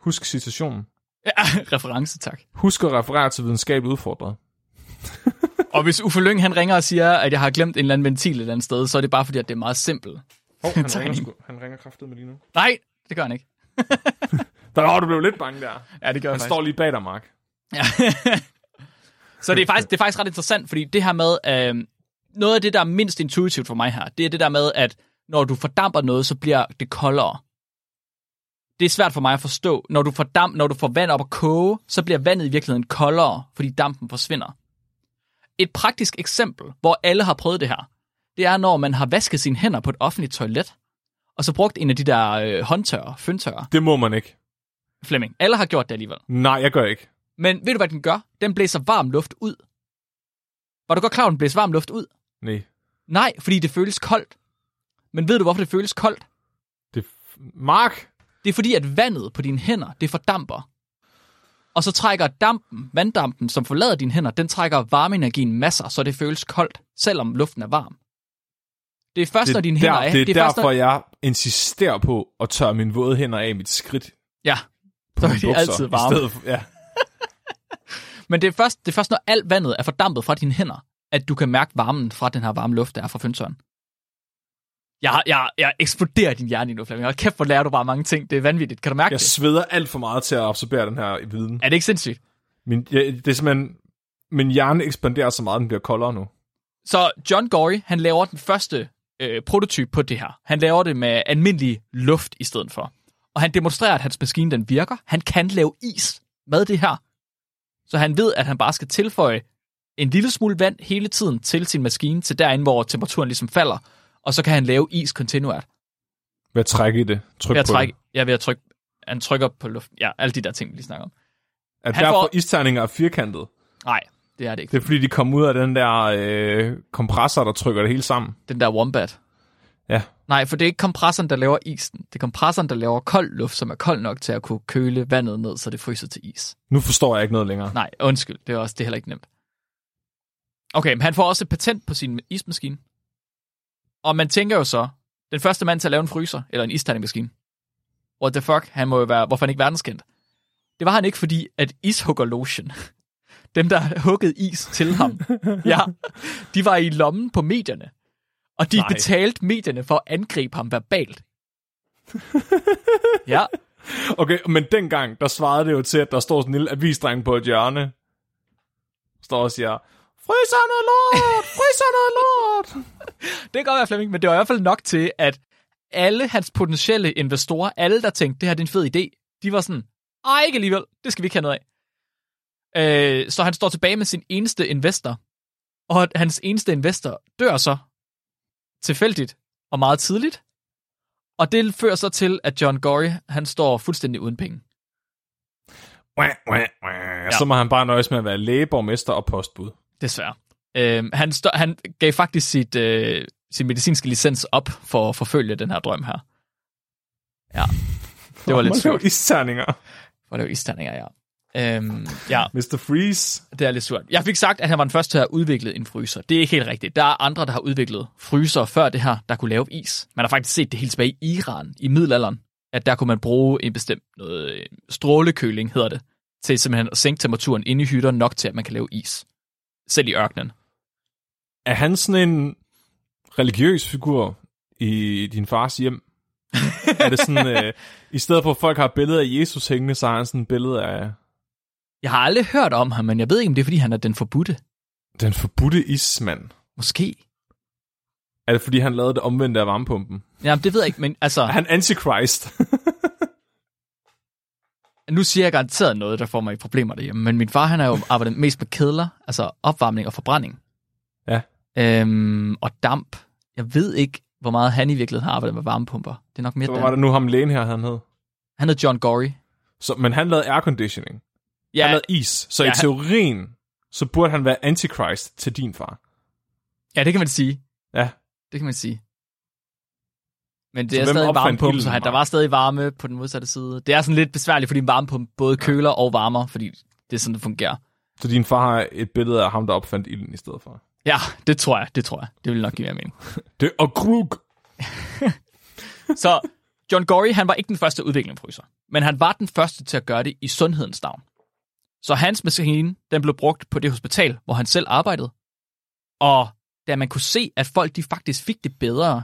husk situationen. Ja, reference, tak. Husk at referere til videnskabeligt udfordret. Og hvis Uffe Lyng, han ringer og siger, at jeg har glemt en eller anden ventil et eller andet sted, så er det bare fordi, at det er meget simpelt. Oh, han, ringer, sgu- han ringer kraftet med lige nu. Nej, det gør han ikke. Der var du blev lidt bange der. Ja, det gør Han står lige bag dig, Mark. Ja. så det er, faktisk, det er faktisk ret interessant, fordi det her med, øh, noget af det, der er mindst intuitivt for mig her, det er det der med, at når du fordamper noget, så bliver det koldere. Det er svært for mig at forstå. Når du, fordamp, når du får vand op at koge, så bliver vandet i virkeligheden koldere, fordi dampen forsvinder. Et praktisk eksempel, hvor alle har prøvet det her, det er, når man har vasket sine hænder på et offentligt toilet, og så brugt en af de der øh, håndtørrer, fyndtørrer. Det må man ikke. Flemming, alle har gjort det alligevel. Nej, jeg gør ikke. Men ved du, hvad den gør? Den blæser varm luft ud. Var du godt klar, at den blæser varm luft ud? Nej. Nej, fordi det føles koldt. Men ved du, hvorfor det føles koldt? Det Mark! Det er fordi, at vandet på dine hænder, det fordamper. Og så trækker dampen, vanddampen, som forlader dine hænder, den trækker varmeenergien masser, så det føles koldt, selvom luften er varm. Det er først, Det, når dine der, hænder er... det er, det er derfor, når, jeg insisterer på at tørre mine våde hænder af mit skridt Ja, så er de bukser, altid i varme. stedet for, ja. Men det er, først, det er først, når alt vandet er fordampet fra dine hænder, at du kan mærke varmen fra den her varme luft, der er fra fyndtøren. Jeg, jeg, jeg eksploderer din hjerne nu, Flemming. Hold kæft, hvor lærer du bare mange ting. Det er vanvittigt. Kan du mærke Jeg det? sveder alt for meget til at absorbere den her viden. Er det ikke sindssygt? Min, jeg, det er simpelthen... Min hjerne ekspanderer så meget, at den bliver koldere nu. Så John Gorey, han laver den første øh, prototyp på det her. Han laver det med almindelig luft i stedet for. Og han demonstrerer, at hans maskine den virker. Han kan lave is med det her. Så han ved, at han bare skal tilføje en lille smule vand hele tiden til sin maskine, til derinde, hvor temperaturen ligesom falder. Og så kan han lave is kontinuert. Ved at trække i det. Tryk Ved at på trække, det. ja, ved at trykke, han trykker på luften. Ja, alle de der ting, vi lige snakker om. At Han derfor får- isterninger er firkantet. Nej, det er det ikke. Det er fordi, de kommer ud af den der øh, kompressor, der trykker det hele sammen. Den der wombat. Ja. Nej, for det er ikke kompressoren, der laver isen. Det er kompressoren, der laver kold luft, som er kold nok til at kunne køle vandet ned, så det fryser til is. Nu forstår jeg ikke noget længere. Nej, undskyld. Det er også det er heller ikke nemt. Okay, men han får også et patent på sin ismaskine. Og man tænker jo så, den første mand til at lave en fryser, eller en istandingmaskine. What the fuck? Han må jo være, hvorfor han ikke verdenskendt? Det var han ikke, fordi at ishugger lotion, dem der huggede is til ham, ja, de var i lommen på medierne. Og de. Nej. betalte medierne for at angribe ham verbalt. ja, Okay, men dengang, der svarede det jo til, at der står sådan en lille avisdreng på et hjørne. Står og siger, fryser noget lort, fryser noget lort. Det kan godt være, Flemming, men det var i hvert fald nok til, at alle hans potentielle investorer, alle der tænkte, det her det er en fed idé, de var sådan, ej, ikke alligevel, det skal vi ikke have noget af. Øh, så han står tilbage med sin eneste investor, og hans eneste investor dør så tilfældigt og meget tidligt, og det fører så til, at John Gorey, han står fuldstændig uden penge. Ja. Så må han bare nøjes med at være lægeborgmester og postbud. Desværre. Øh, han, stå, han gav faktisk sit, øh, sin medicinske licens op for at forfølge den her drøm her. Ja, det var lidt surt. isterninger. For det var isterninger, ja. Øhm, ja, Mr. Freeze. det er lidt surt. Jeg fik sagt, at han var den første til at have udviklet en fryser. Det er ikke helt rigtigt. Der er andre, der har udviklet fryser før det her, der kunne lave is. Man har faktisk set det helt tilbage i Iran, i middelalderen, at der kunne man bruge en bestemt noget, øh, strålekøling, hedder det, til simpelthen at sænke temperaturen inde i hytter nok til, at man kan lave is. Selv i ørkenen. Er han sådan en... religiøs figur i din fars hjem? er det sådan, øh, i stedet for at folk har billeder af Jesus hængende, så har han sådan et billede af Jeg har aldrig hørt om ham, men jeg ved ikke, om det er, fordi han er den forbudte. den forbudte ismand. Måske. Er det, fordi han lavede det omvendte af varmepumpen? Jamen, det ved jeg ikke, men altså, Er han antichrist? nu siger jeg garanteret noget, der får mig i problemer derhjemme, men min far, han har jo arbejdet mest med kedler, altså opvarmning og forbrænding. Ja. Øhm, og damp. Jeg ved ikke, hvor meget han i virkeligheden har arbejdet med varmepumper. Det er nok mere så var det nu ham lægen her, han hed. Han hed John Gory. Så, men han lavede airconditioning. Ja, Han lavede is. Så Ja, i han- teorien, så burde han være antichrist til din far. ja, det kan man sige. Ja. Det kan man sige. Men det Så er stadig varmepumpe, så der var stadig varme på den modsatte side. Det er sådan lidt besværligt, fordi en varmepumpe både køler og varmer, fordi det er sådan, det fungerer. Så din far har et billede af ham, der opfandt ilden i stedet for. Ja, det tror jeg, det tror jeg. Det vil nok give mere mening. Det er Krug. Så John Gory, han var ikke den første udviklingsfryser, men han var den første til at gøre det i sundhedens navn. Så hans maskine, den blev brugt på det hospital, hvor han selv arbejdede. Og da man kunne se, at folk de faktisk fik det bedre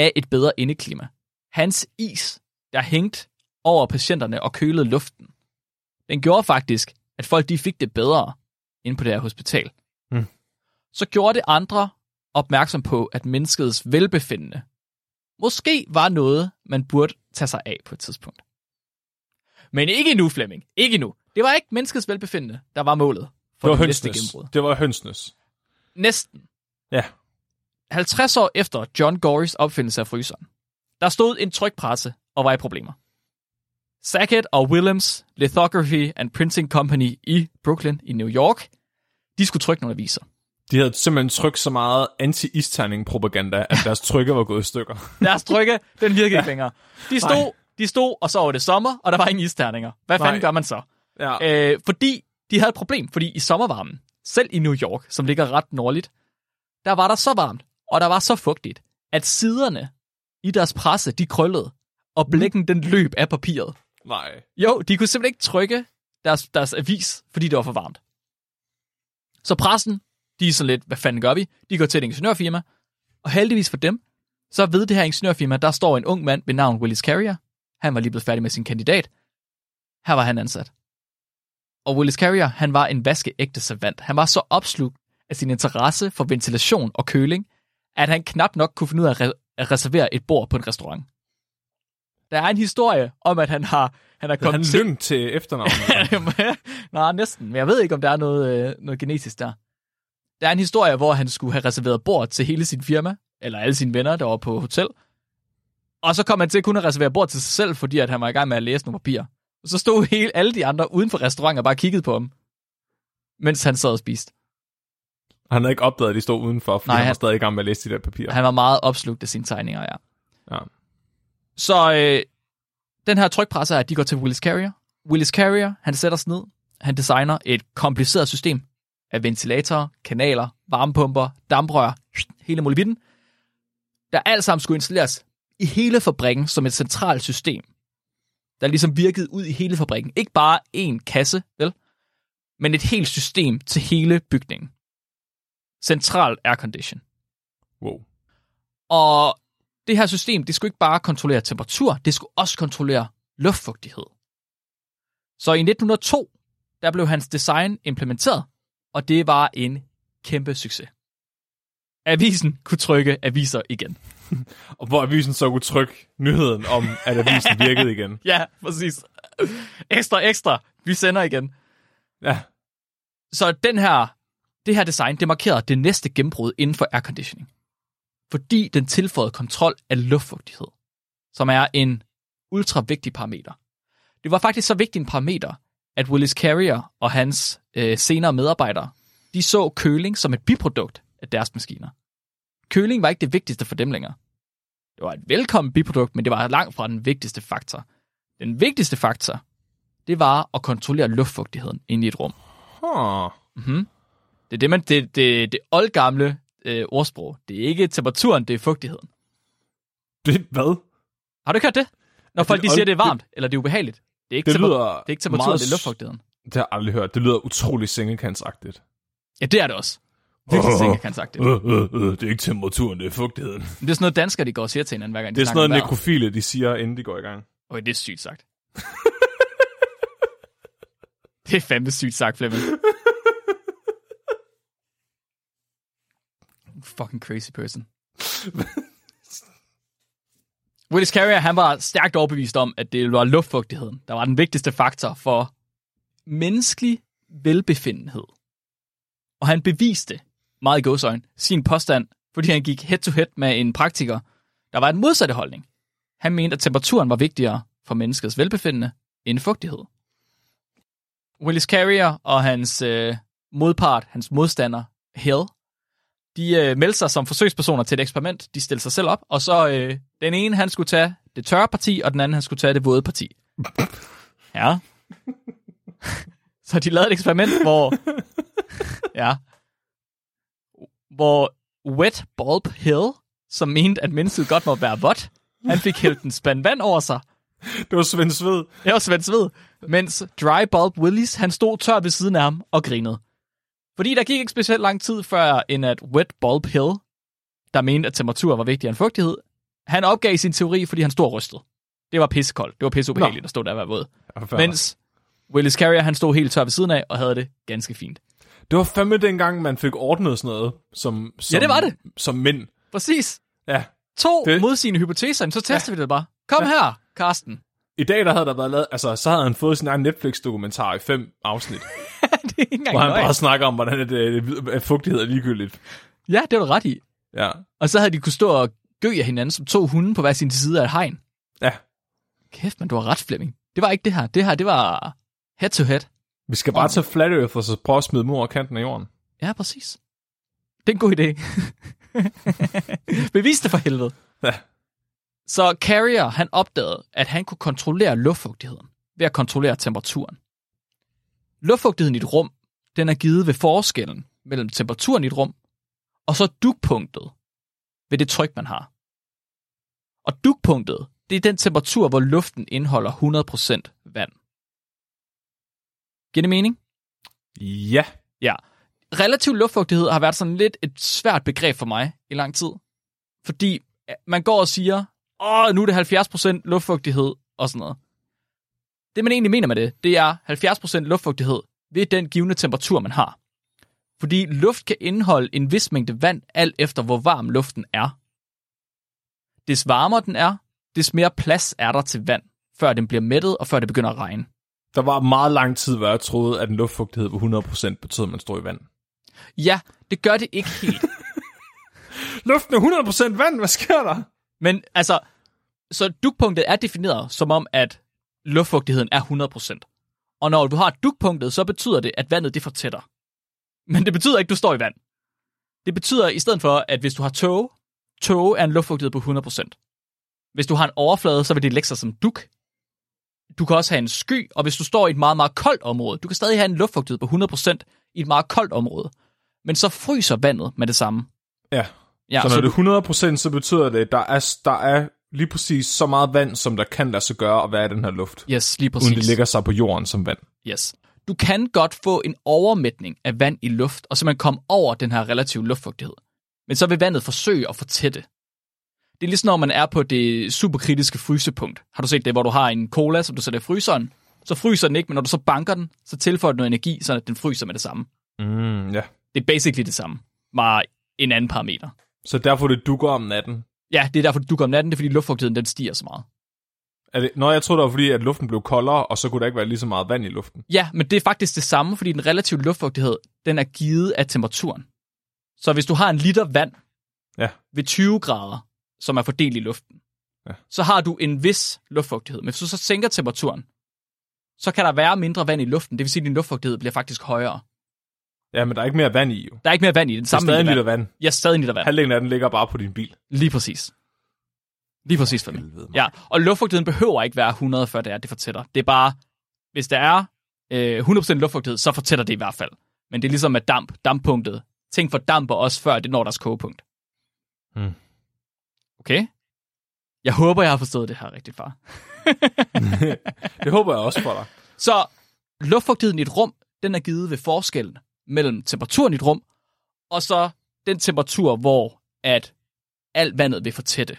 af et bedre indeklima. Hans is, der hængt over patienterne og kølede luften, den gjorde faktisk, at folk de fik det bedre inde på det her hospital. Hmm. Så gjorde det andre opmærksom på, at menneskets velbefindende måske var noget, man burde tage sig af på et tidspunkt. Men ikke nu, Flemming. Ikke nu. Det var ikke menneskets velbefindende, der var målet for Det var næste hønsnes. gennembrud. Det var hønsnes. Næsten. Ja. 50 år efter John Gorys opfindelse af fryseren, der stod en trykpresse og var i problemer. Sackett og Willems Lithography and Printing Company i Brooklyn i New York, de skulle trykke nogle aviser. De havde simpelthen trykt så meget anti-isterning-propaganda, at deres trykker var gået i stykker. Deres trykke, den virkede ikke længere. De stod, de stod, og så var det sommer, og der var ingen isterninger. Hvad Nej. fanden gør man så? Ja. Øh, fordi de havde et problem, fordi i sommervarmen, selv i New York, som ligger ret nordligt, der var der så varmt, og der var så fugtigt, at siderne i deres presse, de krøllede, og blækken den løb af papiret. Nej. Jo, de kunne simpelthen ikke trykke deres, deres avis, fordi det var for varmt. Så pressen, de er sådan lidt, hvad fanden gør vi? De går til et ingeniørfirma, og heldigvis for dem, så ved det her ingeniørfirma, der står en ung mand ved navn Willis Carrier. Han var lige blevet færdig med sin kandidat. Her var han ansat. Og Willis Carrier, han var en vaskeægte savant. Han var så opslugt af sin interesse for ventilation og køling, at han knap nok kunne finde ud af at, re- at reservere et bord på en restaurant. Der er en historie om, at han har, han har Han kommet til... lyng til efternavnet. Nej, næsten. Men jeg ved ikke, om der er noget, øh, noget genetisk der. Der er en historie, hvor han skulle have reserveret bord til hele sin firma, eller alle sine venner, der var på hotel. Og så kom han til kun at reservere bord til sig selv, fordi at han var i gang med at læse nogle papirer. Og så stod hele, alle de andre uden for restauranten og bare kiggede på ham, mens han sad og spiste. Han havde ikke opdaget, at de stod udenfor, fordi Nej, Nej, han var han- stadig i gang med at læse de der papirer. Han var meget opslugt af sine tegninger, ja. Ja. Så øh, den her trykpresse er, at de går til Willis Carrier. Willis Carrier, han sætter sig ned. Han designer et kompliceret system af ventilatorer, kanaler, varmepumper, damprør, hele muligheden, der alt sammen skulle installeres i hele fabrikken som et centralt system, der ligesom virkede ud i hele fabrikken. Ikke bare en kasse, vel? Men et helt system til hele bygningen. Central aircondition. Wow. Og det her system, det skulle ikke bare kontrollere temperatur, det skulle også kontrollere luftfugtighed. Så i 1902, der blev hans design implementeret, og det var en kæmpe succes. Avisen kunne trykke aviser igen. Og hvor avisen så kunne trykke nyheden om, at avisen virkede igen. Ja, præcis. Ekstra, ekstra. Vi sender igen. Ja. Så den her, det her design, det markerede det næste gennembrud inden for airconditioning. Fordi den tilføjede kontrol af luftfugtighed, som er en ultra vigtig parameter. Det var faktisk så vigtig en parameter, at Willis Carrier og hans øh, senere medarbejdere, de så køling som et biprodukt af deres maskiner. Køling var ikke det vigtigste for dem længere. Det var et velkommen biprodukt, men det var langt fra den vigtigste faktor. Den vigtigste faktor, det var at kontrollere luftfugtigheden inde i et rum. Huh. Mm-hmm. Det er det, man, det, det, det oldgamle øh, ordsprog. Det er ikke temperaturen, det er fugtigheden. Det, hvad? Har du ikke hørt det? Når det folk de old- siger, det er varmt, eller det er ubehageligt. Det er ikke, Det lyder det er ikke temperaturen, meget det er luftfugtigheden. Det har jeg aldrig hørt. Det lyder utrolig sengekantsagtigt. Ja, det er det også. Virkelig sikkert, kan han sagt det. Øh, øh, øh, det er ikke temperaturen, det er fugtigheden. Men det er sådan noget, danskere de går og siger til hinanden, hver gang de Det er sådan noget, nekrofile, de siger, inden de går i gang. Okay, det er sygt sagt. det er fandme sygt sagt, Flemming. Fucking crazy person. Willis Carrier, han var stærkt overbevist om, at det var luftfugtigheden, der var den vigtigste faktor for menneskelig velbefindenhed. Og han beviste, meget i godsøjne, sin påstand, fordi han gik head-to-head med en praktiker, der var en modsatte holdning. Han mente, at temperaturen var vigtigere for menneskets velbefindende end fugtighed. Willis Carrier og hans øh, modpart, hans modstander, Hill, de øh, meldte sig som forsøgspersoner til et eksperiment. De stillede sig selv op, og så øh, den ene, han skulle tage det tørre parti, og den anden, han skulle tage det våde parti. Ja. så de lavede et eksperiment, hvor... ja. Hvor Wet Bulb Hill, som mente, at mennesket godt må være vådt, han fik hældt en spand vand over sig, Det var Svend Sved. det var Svend Sved. Mens Dry Bulb Willis, han stod tør ved siden af ham og grinede. Fordi der gik ikke specielt lang tid før, end at Wet Bulb Hill, der mente, at temperatur var vigtigere end fugtighed, han opgav sin teori, fordi han stod og rystede. Det var pissekoldt. Det var pisseubehageligt at stå der og være våd. Ja. Mens Willis Carrier, han stod helt tør ved siden af og havde det ganske fint. Det var fandme dengang, man fik ordnet sådan noget som, som, det var det. som mænd. Præcis. Ja. To det. modsigende hypoteser, så tester ja. vi det bare. Kom ja. her, Karsten. I dag, der havde der været lavet, altså, så havde han fået sin egen Netflix-dokumentar i fem afsnit, det er ikke engang hvor han løgn. bare snakker om, hvordan det, at fugtighed er ligegyldigt. Ja, det var du ret i. Ja. Og så havde de kunne stå og gø af hinanden som to hunde på hver sin side af et hegn. Ja. Kæft, men du har ret, Flemming. Det var ikke det her. Det her, det var head to head. Vi skal bare tage Flat Earth og så prøve at smide dem over kanten af jorden. Ja, præcis. Det er en god idé. Bevis det for helvede. Ja. Så Carrier, han opdagede, at han kunne kontrollere luftfugtigheden ved at kontrollere temperaturen. Luftfugtigheden i et rum, den er givet ved forskellen mellem temperaturen i et rum, og så dugpunktet ved det tryk, man har. Og dugpunktet, det er den temperatur, hvor luften indeholder 100% vand. Giver det mening? Ja. Ja. Relativ luftfugtighed har været sådan lidt et svært begreb for mig i lang tid. Fordi øh, man går og siger, åh, nu er det 70% luftfugtighed og sådan noget. Det, man egentlig mener med det, det er 70% luftfugtighed ved den givende temperatur, man har. Fordi luft kan indeholde en vis mængde vand, alt efter hvor varm luften er. Des varmere den er, des mere plads er der til vand, før den bliver mættet og før det begynder at regne. Der var meget lang tid, hvor jeg troede, at en luftfugtighed på 100% betød, at man står i vand. Ja, det gør det ikke helt. Luften er 100% vand, hvad sker der? Men altså, så dugpunktet er defineret som om, at luftfugtigheden er 100%. Og når du har dugpunktet, så betyder det, at vandet det fortætter. Men det betyder ikke, at du står i vand. Det betyder i stedet for, at hvis du har tåge, tåge er en luftfugtighed på 100%. Hvis du har en overflade, så vil det lægge sig som dug. Du kan også have en sky, og hvis du står i et meget, meget koldt område, du kan stadig have en luftfugtighed på 100% i et meget koldt område. Men så fryser vandet med det samme. Ja. Ja, så når så det er 100%, så betyder det, at der er, der er lige præcis så meget vand, som der kan lade sig gøre at være i den her luft. Yes, lige præcis. Uden det ligger sig på jorden som vand. Yes. Du kan godt få en overmætning af vand i luft, og simpelthen komme over den her relative luftfugtighed. Men så vil vandet forsøge at fortætte. Det er ligesom når man er på det superkritiske frysepunkt. Har du set det, hvor du har en cola, som du sætter i fryseren? Så fryser den ikke, men når du så banker den, så tilføjer du noget energi, så den fryser med det samme. Mm, ja. Det er basically det samme. Bare en anden parameter. Så derfor det dukker om natten. Ja, det er derfor, du går om natten, det er fordi luftfugtigheden den stiger så meget. Er det, Nå, jeg troede, det var fordi, at luften blev koldere, og så kunne der ikke være lige så meget vand i luften. Ja, men det er faktisk det samme, fordi den relative luftfugtighed, den er givet af temperaturen. Så hvis du har en liter vand Ja. ved 20 grader, som er fordelt i luften, Ja. så har du en vis luftfugtighed. Men hvis du så sænker temperaturen, så kan der være mindre vand i luften. Det vil sige, at din luftfugtighed bliver faktisk højere. Ja, men der er ikke mere vand i, jo. Der er ikke mere vand i den Det er samme stadig en mængde liter vand. Ja, stadig en liter vand. Halvdelen af den ligger bare på din bil. Lige præcis. Lige præcis for mig. Ja, og luftfugtigheden behøver ikke være 100, før det er, det fortætter. Det er bare, hvis der er øh, 100% luftfugtighed, så fortætter det i hvert fald. Men det er ligesom med damp, damppunktet. Ting fordamper også, før det når deres kogepunkt. Hmm. Okay? Jeg håber, jeg har forstået det her rigtigt, far. Det håber jeg også for dig. Så luftfugtigheden i et rum, den er givet ved forskellen mellem temperaturen i et rum og så den temperatur, hvor at alt vandet vil fortætte.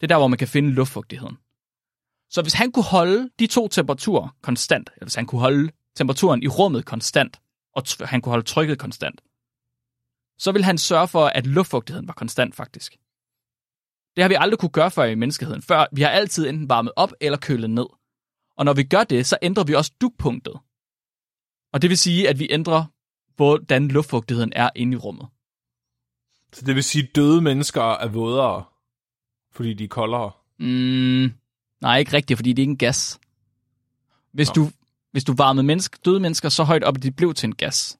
Det er der, hvor man kan finde luftfugtigheden. Så hvis han kunne holde de to temperaturer konstant, eller hvis han kunne holde temperaturen i rummet konstant, og t- han kunne holde trykket konstant, så vil han sørge for, at luftfugtigheden var konstant faktisk. Det har vi aldrig kunne gøre før i menneskeheden. Før vi har altid enten varmet op eller kølet ned. Og når vi gør det, så ændrer vi også dugpunktet. Og det vil sige, at vi ændrer, hvordan luftfugtigheden er inde i rummet. Så det vil sige, at døde mennesker er vådere, fordi de er koldere. Mm, nej, ikke rigtigt, fordi det er ikke en gas. Hvis, du, hvis du varmede menneske, døde mennesker så højt op, at de blev til en gas,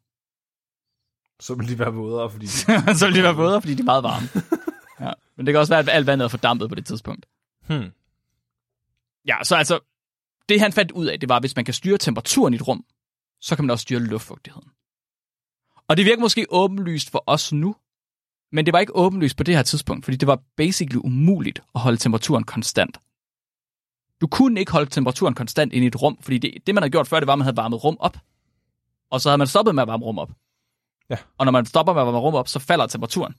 Så vil de være vådere, fordi de... så ville de være vådere, fordi de er meget varme. ja. Men det kan også være, at alt vandet er fordampet på det tidspunkt. Hmm. Ja, så altså, det han fandt ud af, det var, at hvis man kan styre temperaturen i et rum, så kan man også styre luftfugtigheden. Og det virker måske åbenlyst for os nu, men det var ikke åbenlyst på det her tidspunkt, fordi det var basically umuligt at holde temperaturen konstant. Du kunne ikke holde temperaturen konstant inde i et rum, fordi det, det man havde gjort før, det var, at man havde varmet rum op. Og så havde man stoppet med at varme rum op. Ja. Og når man stopper med at varme rum op, så falder temperaturen.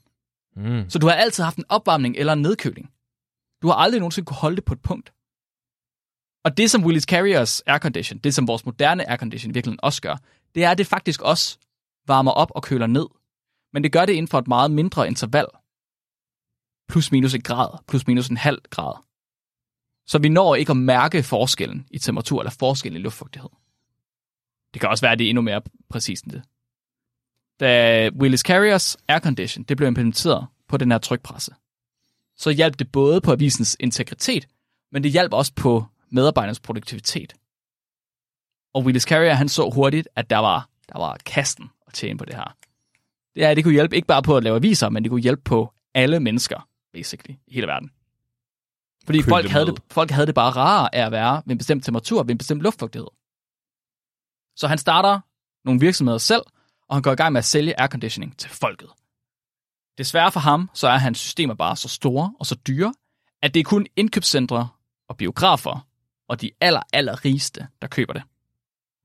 Mm. Så du har altid haft en opvarmning eller en nedkøling. Du har aldrig nogensinde kunne holde det på et punkt. Og det, som Willis Carriers aircondition, det som vores moderne aircondition virkelig også gør, det er, at det faktisk også varmer op og køler ned. Men det gør det inden for et meget mindre interval. Plus minus en grad, plus minus en halv grad. Så vi når ikke at mærke forskellen i temperatur eller forskellen i luftfugtighed. Det kan også være, at det er endnu mere præcist end det. Da Willis Carriers aircondition det blev implementeret på den her trykpresse, så hjalp det både på avisens integritet, men det hjalp også på medarbejdernes produktivitet. Og Willis Carrier, han så hurtigt, at der var, der var kasten at tjene på det her. Det, er, det kunne hjælpe ikke bare på at lave aviser, men det kunne hjælpe på alle mennesker, basically, i hele verden. Fordi folk det havde, det, folk havde det bare rarere af at være ved en bestemt temperatur, ved en bestemt luftfugtighed. Så han starter nogle virksomheder selv, og han går i gang med at sælge airconditioning til folket. Desværre for ham, så er hans systemer bare så store og så dyre, at det er kun indkøbscentre og biografer og de aller, aller rigeste, der køber det.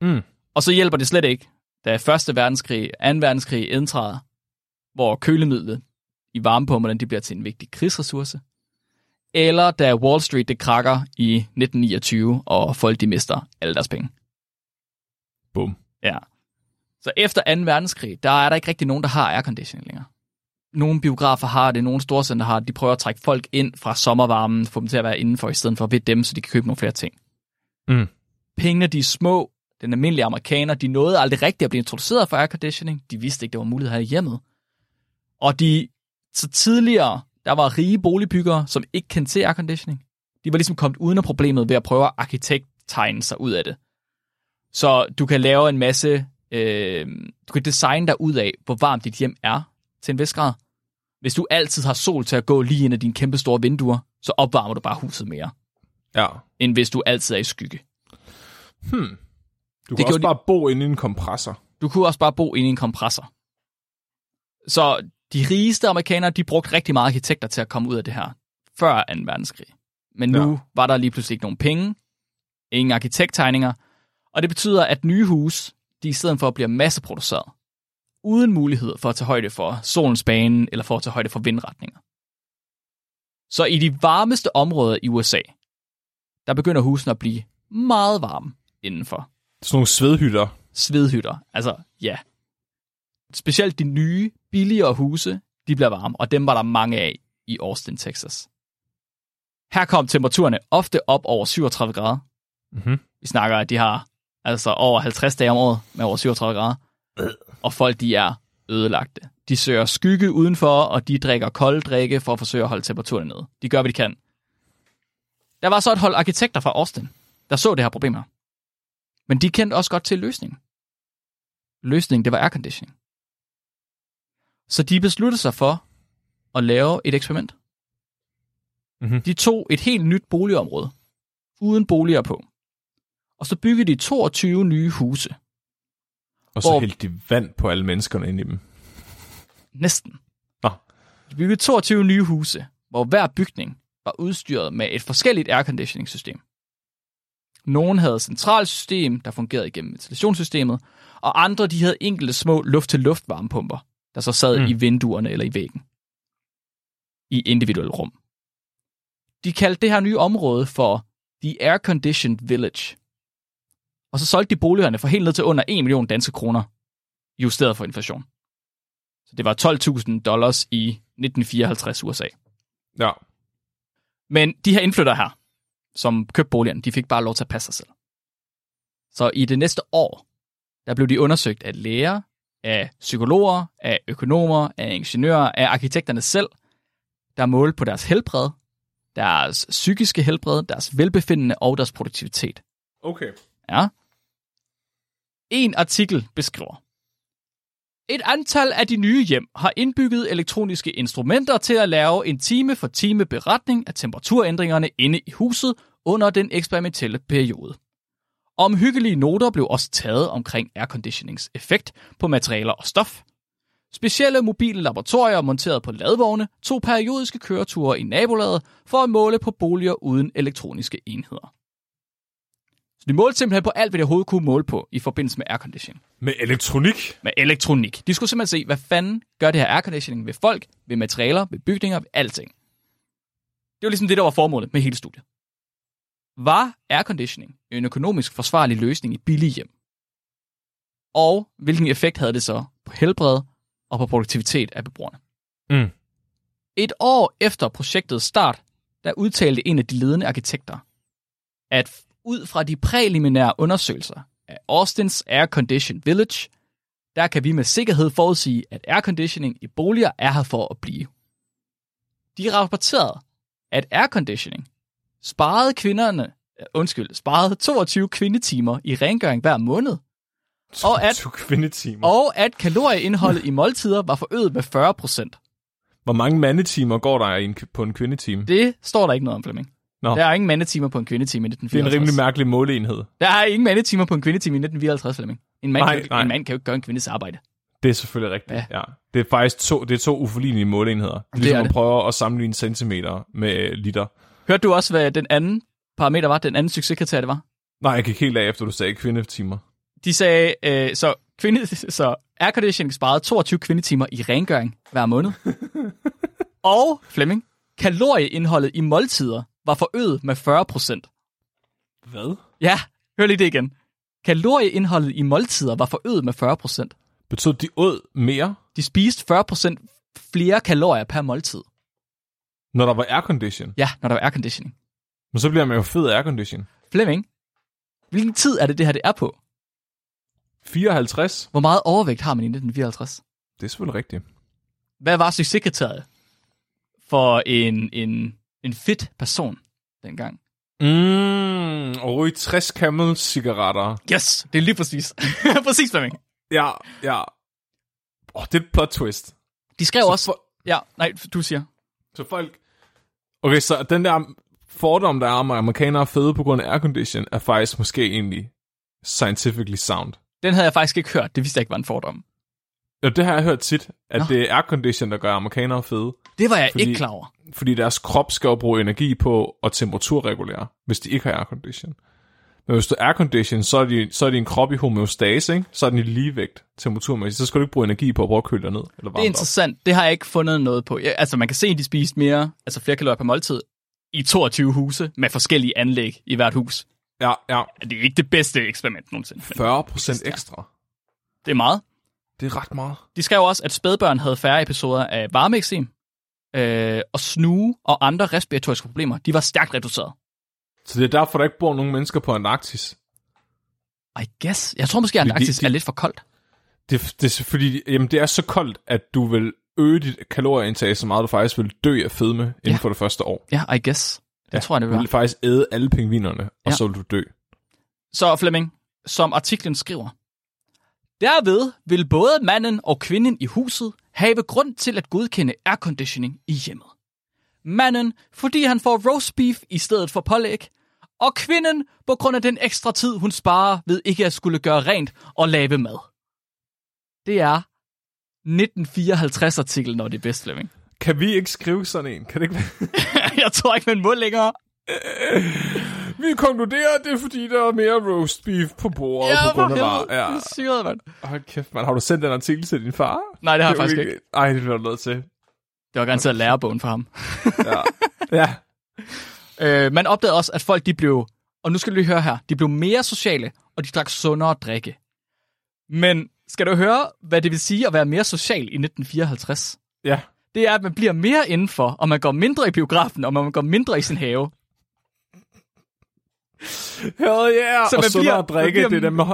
Mm. Og så hjælper det slet ikke, da 1. verdenskrig, 2. verdenskrig indtræder, hvor kølemidlet i varmepumperne de bliver til en vigtig krigsressource, eller da Wall Street det krakker i 1929, og folk de mister alle deres penge. Bum. Ja. Så efter 2. verdenskrig, der er der ikke rigtig nogen, der har airconditioning længere. Nogle biografer har det, nogle storcenter har det. De prøver at trække folk ind fra sommervarmen, få dem til at være indenfor, i stedet for ved dem, så de kan købe nogle flere ting. Mm. Pengene, de er små. Den almindelige amerikaner, de nåede aldrig rigtigt at blive introduceret for airconditioning. De vidste ikke, det var muligt her i hjemmet. Og de, så tidligere, der var rige boligbyggere, som ikke kendte til airconditioning. De var ligesom kommet uden af problemet ved at prøve at arkitekttegne sig ud af det. Så du kan lave en masse, øh, du kan designe dig ud af, hvor varmt dit hjem er til en vis grad. Hvis du altid har sol til at gå lige ind af dine kæmpe store vinduer, så opvarmer du bare huset mere, Ja. end hvis du altid er i skygge. Hmm. Du Det kan også de- bare bo inde i en kompressor. Du kunne også bare bo inde i en kompressor. Så de rigeste amerikanere, de brugte rigtig meget arkitekter til at komme ud af det her, før 2. verdenskrig. Men nu Ja. var der lige pludselig ikke nogen penge, ingen arkitekttegninger, og det betyder, at nye hus, de i stedet for at blive masseproduceret, uden mulighed for at tage højde for solens bane, eller for at tage højde for vindretninger. Så i de varmeste områder i USA, der begynder husene at blive meget varme indenfor Sådan nogle svedhytter. svedhytter. Altså, ja. Specielt de nye, billigere huse, de bliver varme, og dem var der mange af i Austin, Texas. Her kom temperaturerne ofte op over 37 grader. Mhm. Vi snakker, at de har altså over 50 dage om året med over 37 grader. Og folk, de er ødelagte. De søger skygge udenfor, og de drikker kolde drikke for at forsøge at holde temperaturen nede. De gør, hvad de kan. Der var så et hold arkitekter fra Austin, der så det her problem her. Men de kendte også godt til løsningen. Løsningen, det var airconditioning. Så de besluttede sig for at lave et eksperiment. Mhm. De tog et helt nyt boligområde, uden boliger på. Og så byggede de 22 nye huse. Og så Hvor- hældte de vand på alle menneskerne ind i dem. Næsten. Nå. De byggede 22 nye huse, hvor hver bygning var udstyret med et forskelligt airconditioning system. Nogle havde centralsystem, der fungerede igennem ventilationssystemet, og andre de havde enkelte små luft-til-luft varmepumper, der så sad mm. i vinduerne eller i væggen. I individuelle rum. De kaldte det her nye område for The Air Conditioned Village. Og så solgte de boligerne for helt ned til under 1 million danske kroner, justeret for inflation. Så det var 12.000 dollars i 1954 USA. Ja. Men de her indflyttere her, som købte boligerne, de fik bare lov til at passe sig selv. Så i det næste år, der blev de undersøgt af læger, af psykologer, af økonomer, af ingeniører, af arkitekterne selv, der målte på deres helbred, deres psykiske helbred, deres velbefindende og deres produktivitet. Okay. Ja. En artikel beskriver. Et antal af de nye hjem har indbygget elektroniske instrumenter til at lave en time for time beretning af temperaturændringerne inde i huset under den eksperimentelle periode. Omhyggelige noter blev også taget omkring airconditionings effekt på materialer og stof. Specielle mobile laboratorier monteret på ladvogne tog periodiske køreture i nabolaget for at måle på boliger uden elektroniske enheder. Så de målte simpelthen på alt, hvad de overhovedet kunne måle på i forbindelse med airconditioning. Med elektronik? Med elektronik. De skulle simpelthen se, hvad fanden gør det her airconditioning ved folk, ved materialer, ved bygninger, ved alting. Det var ligesom det, der var formålet med hele studiet. Var airconditioning en økonomisk forsvarlig løsning i billige hjem? Og hvilken effekt havde det så på helbred og på produktivitet af beboerne? Mm. Et år efter projektets start, der udtalte en af de ledende arkitekter, at ud fra de præliminære undersøgelser af Austins Air Conditioned Village, der kan vi med sikkerhed forudsige, at airconditioning i boliger er her for at blive. De rapporterede, at airconditioning sparede kvinderne, undskyld, sparede 22 kvindetimer i rengøring hver måned, Og at- kvindetimer. og at kalorieindholdet i måltider var forøget med 40 procent. Hvor mange mandetimer går der på en kvindetime? Det står der ikke noget om, Flemming. Nå. Der er ingen mandetimer på en kvindetime i Det er en 1954. rimelig mærkelig måleenhed. Der er ingen mandetimer på en kvindetime i 1954, Flemming. En mand, Nej, kan, jo- nej. en mand kan jo ikke gøre en kvindes arbejde. Det er selvfølgelig rigtigt, Ja. ja. Det er faktisk to, det er to uforlignelige måleenheder. Det er ligesom er at det. prøve at sammenligne centimeter med liter. Hørte du også, hvad den anden parameter var, den anden succeskriterie det var? Nej, jeg gik helt af, efter du sagde kvindetimer. De sagde, øh, så, kvinde, så airconditioning sparede 22 kvindetimer i rengøring hver måned. og, Flemming, kalorieindholdet i måltider var forøget med 40 procent. Hvad? Ja, hør lige det igen. Kalorieindholdet i måltider var forøget med 40 procent. Betød de åd mere, De spiste 40 procent flere kalorier per måltid. når der var aircondition? Ja, når der var airconditioning. Men så bliver man jo fed af aircondition. Flemming, hvilken tid er det, det her det er på? 54? Hvor meget overvægt har man i 1954? Det er selvfølgelig rigtigt. Hvad var succeskriteriet for en, en, en fit person dengang? Mm, og ryge 60 Camel cigaretter. Yes, det er lige præcis. præcis, Flemming. Ja, ja. Åh, oh, det er et plot twist. De skrev Så også... for- Ja, nej, du siger. Så folk... Okay, så den der fordom, der er om, at amerikanere er fede på grund af aircondition, er faktisk måske egentlig scientifically sound. Den havde jeg faktisk ikke hørt. Det vidste jeg ikke var en fordom. Ja, det har jeg hørt tit, at Nå. det er aircondition, der gør amerikanere fede. Det var jeg Fordi- ikke klar over. Fordi deres krop skal jo bruge energi på at temperaturregulere, hvis de ikke har aircondition. Men hvis du er aircondition, så er, de, så er din krop i homeostase, ikke? så er den i ligevægt temperaturmæssigt. Så skal du ikke bruge energi på at prøve at køle dig ned. Eller Det er dig op. interessant. Det har jeg ikke fundet noget på. Ja, altså, man kan se, at de spiste mere, altså flere kalorier per måltid, i 22 huse med forskellige anlæg i hvert hus. Ja, ja. Det er ikke det bedste eksperiment nogensinde. men 40 procent ekstra. Det er meget. Det er ret meget. De skrev også, at spædbørn havde færre episoder af varmeeksem, øh, og snue og andre respiratoriske problemer. De var stærkt reduceret. Så det er derfor, der ikke bor nogen mennesker på Antarktis. I guess. Jeg tror måske, at de- Antarktis de- er lidt for koldt. Det, det er fordi, jamen, det er så koldt, at du vil øge dit kalorieindtag så meget, du faktisk vil dø af fedme inden Ja. for det første år. Ja, I guess. Det ja, tror jeg, det Du vil vil være. faktisk æde alle pingvinerne, og Ja. så vil du dø. Så Flemming, som artiklen skriver, derved vil både manden og kvinden i huset have grund til at godkende airconditioning i hjemmet. Manden, fordi han får roast beef i stedet for pålæg, og kvinden på grund af den ekstra tid, hun sparer ved ikke at skulle gøre rent og lave mad. Det er 1954-artiklen, når det er bedst, Flemming. Kan vi ikke skrive sådan en? Kan det ikke jeg tror ikke, man må længere. Vi konkluderer, det er fordi, der er mere roast beef på bordet Ja, på grund af var. Ja. Det er syret, mand. Hold kæft, man. Har du sendt den artikel til din far? Nej, det har jeg faktisk ikke. Ej, det bliver du nødt til. Det var garanteret lærebogen for ham. Ja. ja. Øh, man opdagede også, at folk de blev, og nu skal du lige høre her, de blev mere sociale, og de drak sundere drikke. Men skal du høre, hvad det vil sige at være mere social i 1954? Ja. Det er, at man bliver mere indenfor, og man går mindre i biografen, og man går mindre i sin have. Hell yeah. Så og man sundere bliver- at drikke, man bliver- det er dem, med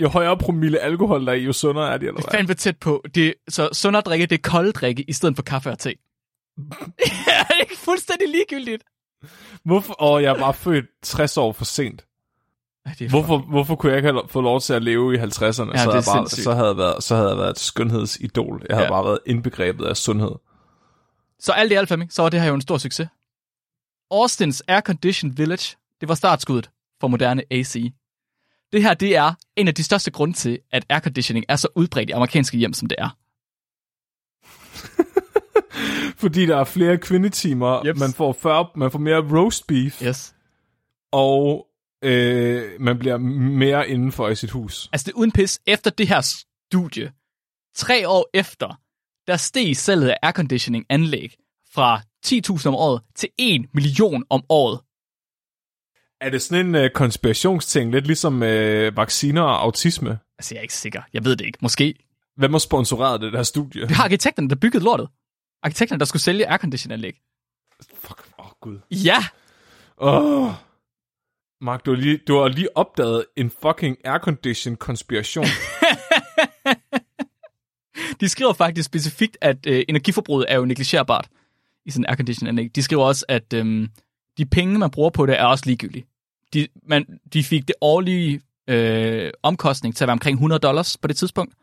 jo højere promille alkohol der er i, jo sundere er de, eller hvad? Fandme tæt på. Det, så sundere drikke, det er kolde drikke, i stedet for kaffe og te. ja, det er ikke fuldstændig ligegyldigt. Hvorfor? Åh, jeg er bare født 60 år for sent. Ja, det er Hvorfor, hvorfor kunne jeg ikke have få lov til at leve i 50'erne? Ja, så, det er havde jeg bare, så, havde jeg været, så havde jeg været et skønhedsidol. Jeg havde Ja. bare været indbegrebet af sundhed. Så alt i alt, Flemming, så var det her jo en stor succes. Austins Air Conditioned Village, det var startskuddet for moderne AC. Det her, det er en af de største grunde til, at airconditioning er så udbredt i amerikanske hjem, som det er. Fordi der er flere kvindetimer, Jeps. man får, 40, man får mere roast beef, Yes. og øh, man bliver mere indenfor i sit hus. Altså, det er uden pis. Efter det her studie, tre år efter, der steg salget af airconditioning-anlæg fra 10.000 om året til 1 million om året. Er det sådan en øh, konspirationsting, lidt ligesom øh, vacciner og autisme? Altså, jeg er ikke sikker. Jeg ved det ikke. Måske. Hvem har sponsoreret det der studie? Det har arkitekterne, der byggede lortet. Arkitekterne, der skulle sælge airconditioning-anlæg. Fuck, åh oh, gud. Ja, Åh. Oh. Mark, du har, lige, du har lige opdaget en fucking aircondition konspiration. De skriver faktisk specifikt, at øh, energiforbruget er jo negligerbart i sådan en airconditioning-anlæg. De skriver også, at øh, de penge, man bruger på det, er også ligegyldige. De, man, de fik det årlige øh, omkostning til at være omkring 100 dollars på det tidspunkt,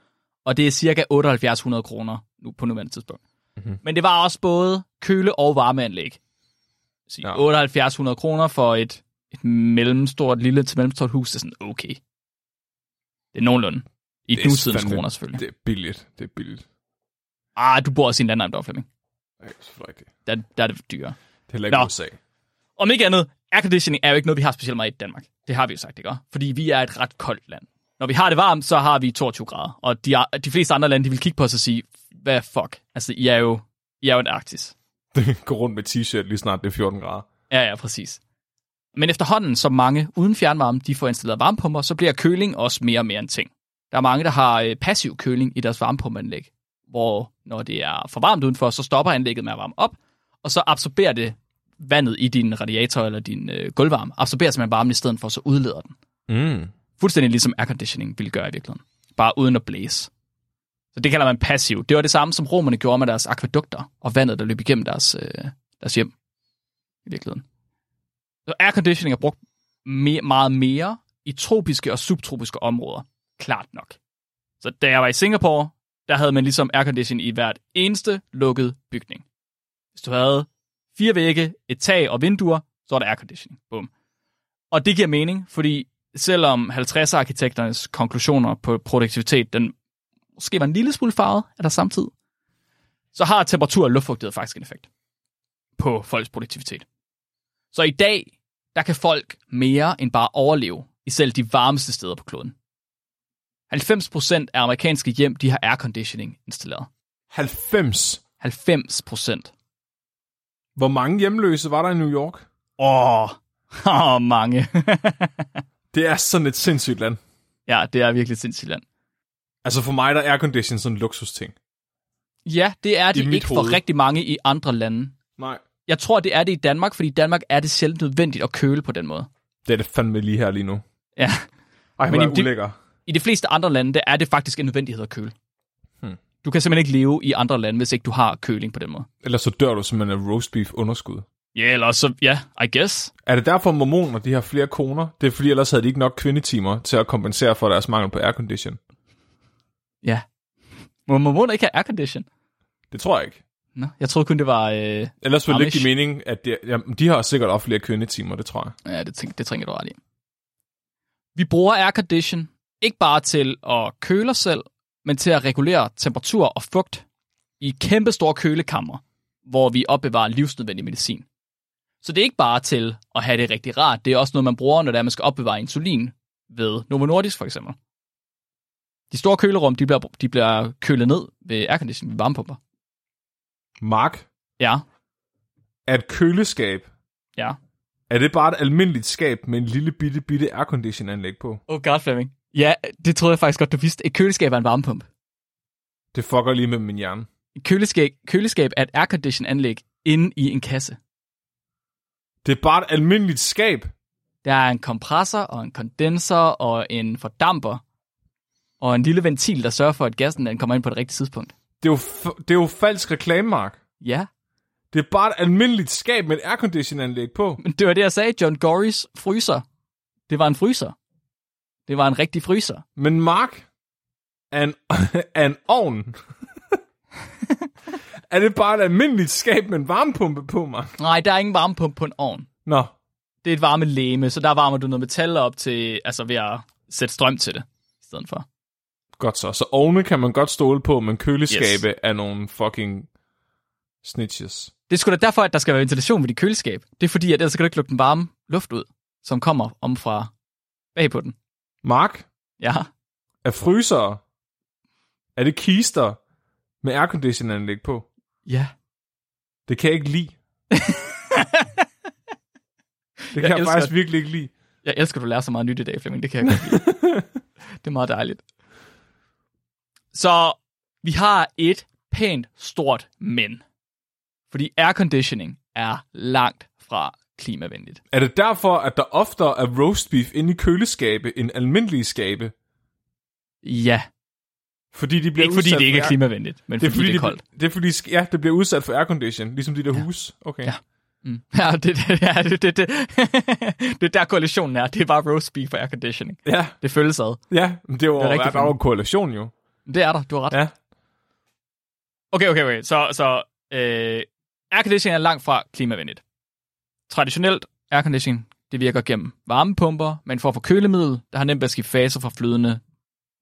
og det er cirka 7800 kroner nu på nuværende tidspunkt. Mhm. Mm-hmm. Men det var også både køle- og varmeanlæg. Så Ja. ja. 7800 kroner for et, et mellemstort, lille til mellemstort hus, det er sådan okay. Det er nogenlunde. I Det nutidens kroner selvfølgelig. det er billigt. Det er billigt. Ah, du bor også i en landejendom, Flemming. Nej, selvfølgelig. Der, der er det dyrere. Det er heller ikke Nå. USA. Om ikke andet, airconditioning er jo ikke noget, vi har specielt meget i Danmark. Det har vi jo sagt, ikke? Fordi vi er et ret koldt land. Når vi har det varmt, så har vi 22 grader. Og de, de fleste andre lande, de vil kigge på os og sige, hvad fuck? Altså, I er jo, I er jo en Arktis. Gå rundt med t-shirt lige snart det er 14 grader. Ja, ja, præcis. Men efterhånden, som mange uden fjernvarme, de får installeret varmepumper, så bliver køling også mere og mere en ting. Der er mange, der har øh, passiv køling i deres varmepumpeanlæg, hvor når det er for varmt udenfor, så stopper anlægget med at varme op, og så absorberer det vandet i din radiator eller din øh, gulvvarme, absorberer simpelthen varmen i stedet for, så udleder den. Mm. Fuldstændig ligesom airconditioning ville gøre i virkeligheden. Bare uden at blæse. Så det kalder man passiv. Det var det samme, som romerne gjorde med deres akvedukter og vandet, der løb igennem deres, øh, deres hjem. I virkeligheden. Så airconditioning er brugt me- meget mere i tropiske og subtropiske områder. Klart nok. Så da jeg var i Singapore, der havde man ligesom airconditioning i hvert eneste lukket bygning. Hvis du havde fire vægge, et tag og vinduer, så var der airconditioning. Bum. Og det giver mening, fordi selvom 50'er-arkitekternes konklusioner på produktivitet, den måske var en lille smule farvet af der samtid, så har temperatur og luftfugtighed faktisk en effekt på folks produktivitet. Så i dag, der kan folk mere end bare overleve i selv de varmeste steder på kloden. 90% af amerikanske hjem, de har airconditioning installeret. 90. 90%. Hvor mange hjemløse var der i New York? Åh, oh, mange. Det er sådan et sindssygt land. ja, det er virkelig sindssygt land. Altså for mig, der er aircondition sådan en luksusting. Ja, det er det ikke for hoved. rigtig mange i andre lande. Nej. Jeg tror, det er det i Danmark, fordi i Danmark er det sjældent nødvendigt at køle på den måde. Det er det fandme lige her lige nu. Ja. Ej, Men i de-. I de fleste andre lande, der er det faktisk en nødvendighed at køle. Du kan simpelthen ikke leve i andre lande, hvis ikke du har køling på den måde. Ellers så dør du simpelthen af roast beef underskud. Ja, eller så, ja, I guess. Er det derfor mormoner, de har flere koner? Det er fordi, ellers havde de ikke nok kvindetimer til at kompensere for deres mangel på aircondition. Ja. Må man ikke have aircondition? Det tror jeg ikke. Nå, jeg troede kun, det var... Øh... Ellers ville det ikke give mening, at de, jamen, de har sikkert også flere kvindetimer, det tror jeg. Ja, det, tænker, det tænker du ret i. Vi bruger aircondition ikke bare til at køle os selv, men til at regulere temperatur og fugt i kæmpe store kølekammer, hvor vi opbevarer livsnødvendig medicin. Så det er ikke bare til at have det rigtig rart, det er også noget, man bruger, når det er, man skal opbevare insulin ved Novo Nordisk for eksempel. De store kølerum, de bliver, de bliver kølet ned ved airconditioning, ved varmepumper. Mark, Ja, er et køleskab, ja. er det bare et almindeligt skab med en lille bitte, bitte aircondition-anlæg på? Oh god, Flemming. Ja, det troede jeg faktisk godt, du vidste. Et køleskab er en varmepumpe. Det fucker lige med min hjerne. Et køleskab, køleskab er et aircondition-anlæg inde i en kasse. Det er bare et almindeligt skab. Der er en kompressor og en kondenser og en fordamper og en lille ventil, der sørger for, at gassen den kommer ind på det rigtige tidspunkt. Det er jo, f- det er jo falsk reklame, Mark. Ja, Det er bare et almindeligt skab med et aircondition-anlæg på. men det var det, jeg sagde. John Gorys fryser. Det var en fryser. Det var en rigtig fryser. Men Mark, er en, er en ovn. er det bare et almindeligt skab med en varmepumpe på, Mark? Nej, der er ingen varmepumpe på en ovn. Nå, Det er et varme læme, så der varmer du noget metal op til, altså ved at sætte strøm til det, i stedet for. godt så. Så ovne kan man godt stole på, men køleskabe yes. er nogle fucking snitches. Det er sgu da derfor, at der skal være ventilation ved dit køleskab. Det er fordi, at ellers kan du ikke lukke den varme luft ud, som kommer om fra bag på den. Mark, Ja, er frysere, er det kister med aircondition-anlæg på? ja. Det kan jeg ikke lide. det kan Jeg jeg, elsker faktisk virkelig ikke lide. Jeg elsker, at du lærer så meget nyt i dag, Flemming. Det kan jeg godt lide. det er meget dejligt. Så vi har et pænt stort men. Fordi airconditioning er langt fra klimavenligt. Er det derfor, at der oftere er roast beef inde i køleskabe end almindelige skabe? Ja, Fordi de bliver ikke fordi det ikke er klimavenligt, men det er fordi, det er koldt. Det er fordi, ja, det bliver udsat for aircondition, ligesom de der ja. hus. Okay. Ja. Mm. Ja, det, det, ja, det, det, det, det er der koalitionen er. Det er bare roast beef for airconditioning. Ja, Det føles ad. ja men det var, Det er det rigtig der en korrelation jo. Det er der, du har ret. Ja. Okay, okay, okay. Så, så øh, airconditioning er langt fra klimavenligt. Traditionelt airconditioning, det virker gennem varmepumper, men for at få kølemiddel, der har nemt ved at skifte faser fra flydende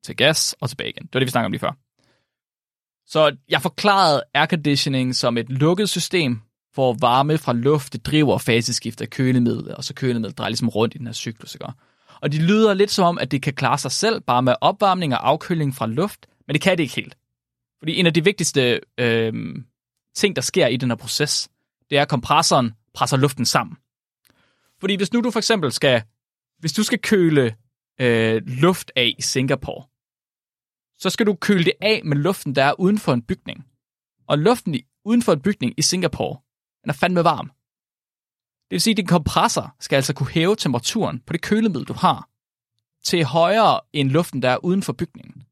til gas og tilbage igen. Det var det, vi snakkede om lige før. Så jeg forklarede airconditioning som et lukket system, hvor varme fra luft det driver faseskift af kølemiddel, og så kølemiddel drejer ligesom rundt i den her cyklus. Ikke? Og de lyder lidt som om, at det kan klare sig selv, bare med opvarmning og afkøling fra luft, men det kan det ikke helt. Fordi en af de vigtigste øh, ting, der sker i den her proces, det er, at kompressoren presser luften sammen. Fordi hvis nu du for eksempel skal, hvis du skal køle øh, luft af i Singapore, så skal du køle det af med luften, der er uden for en bygning. Og luften i, uden for en bygning i Singapore, den er fandme varm. Det vil sige, at din kompressor skal altså kunne hæve temperaturen på det kølemiddel, du har, til højere end luften, der er uden for bygningen.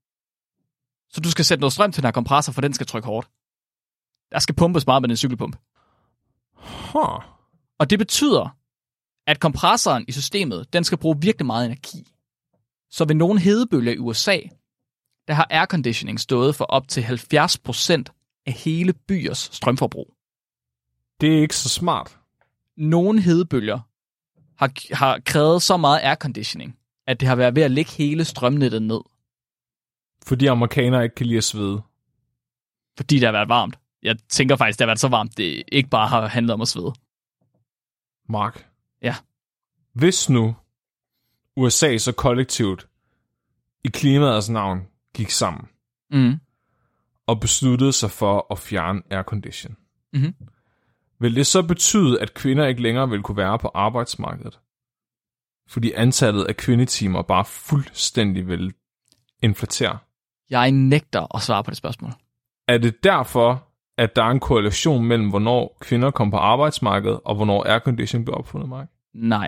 Så du skal sætte noget strøm til den her kompressor, for den skal trykke hårdt. Der skal pumpes meget med den cykelpump. Huh. Og det betyder, at kompressoren i systemet, den skal bruge virkelig meget energi. Så ved nogle hedebølger i USA, der har airconditioning stået for op til 70% af hele byers strømforbrug. Det er ikke så smart. Nogle hedebølger har, har krævet så meget airconditioning, at det har været ved at lægge hele strømnettet ned, Fordi amerikanere ikke kan lide at svede. fordi det har været varmt. Jeg tænker faktisk, det har været så varmt, det ikke bare har handlet om at svede. Mark. Ja. Hvis nu USA så kollektivt i klimaets navn gik sammen Mm. og besluttede sig for at fjerne aircondition, Mhm. vil det så betyde, at kvinder ikke længere vil kunne være på arbejdsmarkedet? Fordi antallet af kvindetimer bare fuldstændig vil inflatere. Jeg nægter at svare på det spørgsmål. Er det derfor, at der er en korrelation mellem, hvornår kvinder kommer på arbejdsmarkedet, og hvornår aircondition blev opfundet, Mark? Nej.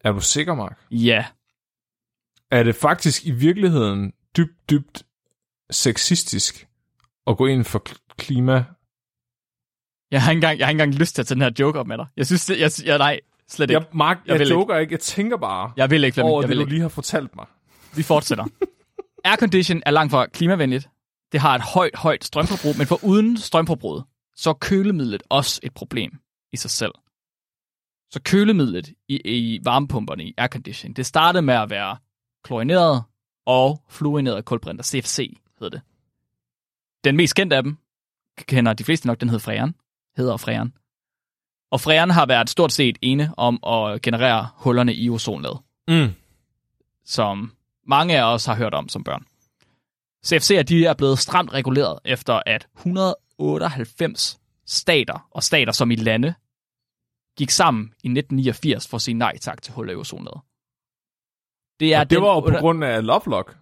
Er du sikker, Mark? Ja. Er det faktisk i virkeligheden dybt, dybt sexistisk at gå ind for kl- klima? Jeg har ikke engang, jeg har ikke engang lyst til at tage den her joke op med dig. Jeg synes, det, jeg, jeg, nej, slet ikke. Jeg, Mark, Jeg jeg, joker ikke. Jeg tænker bare Jeg vil ikke, Flemming. over Jeg det, vil du ikke. lige har fortalt mig. Vi fortsætter. Aircondition er langt fra klimavenligt. Det har et højt, højt strømforbrug, men for uden strømforbruget, så er kølemidlet også et problem i sig selv. Så kølemidlet i, i varmepumperne i aircondition, det startede med at være klorineret og fluorineret kulbrinter, CFC hedder det. Den mest kendte af dem, kender de fleste nok, den hedder Freon. Hedder Freon. Og Frean har været stort set ene om at generere hullerne i ozonlaget, Mm. som mange af os har hørt om som børn. CFC'er de er blevet stramt reguleret efter, at 198 stater, og stater som i lande, gik sammen i 1989 for at sige nej tak til huller i ozonlaget. Det Ja, det den var jo på under- grund af Lovelock.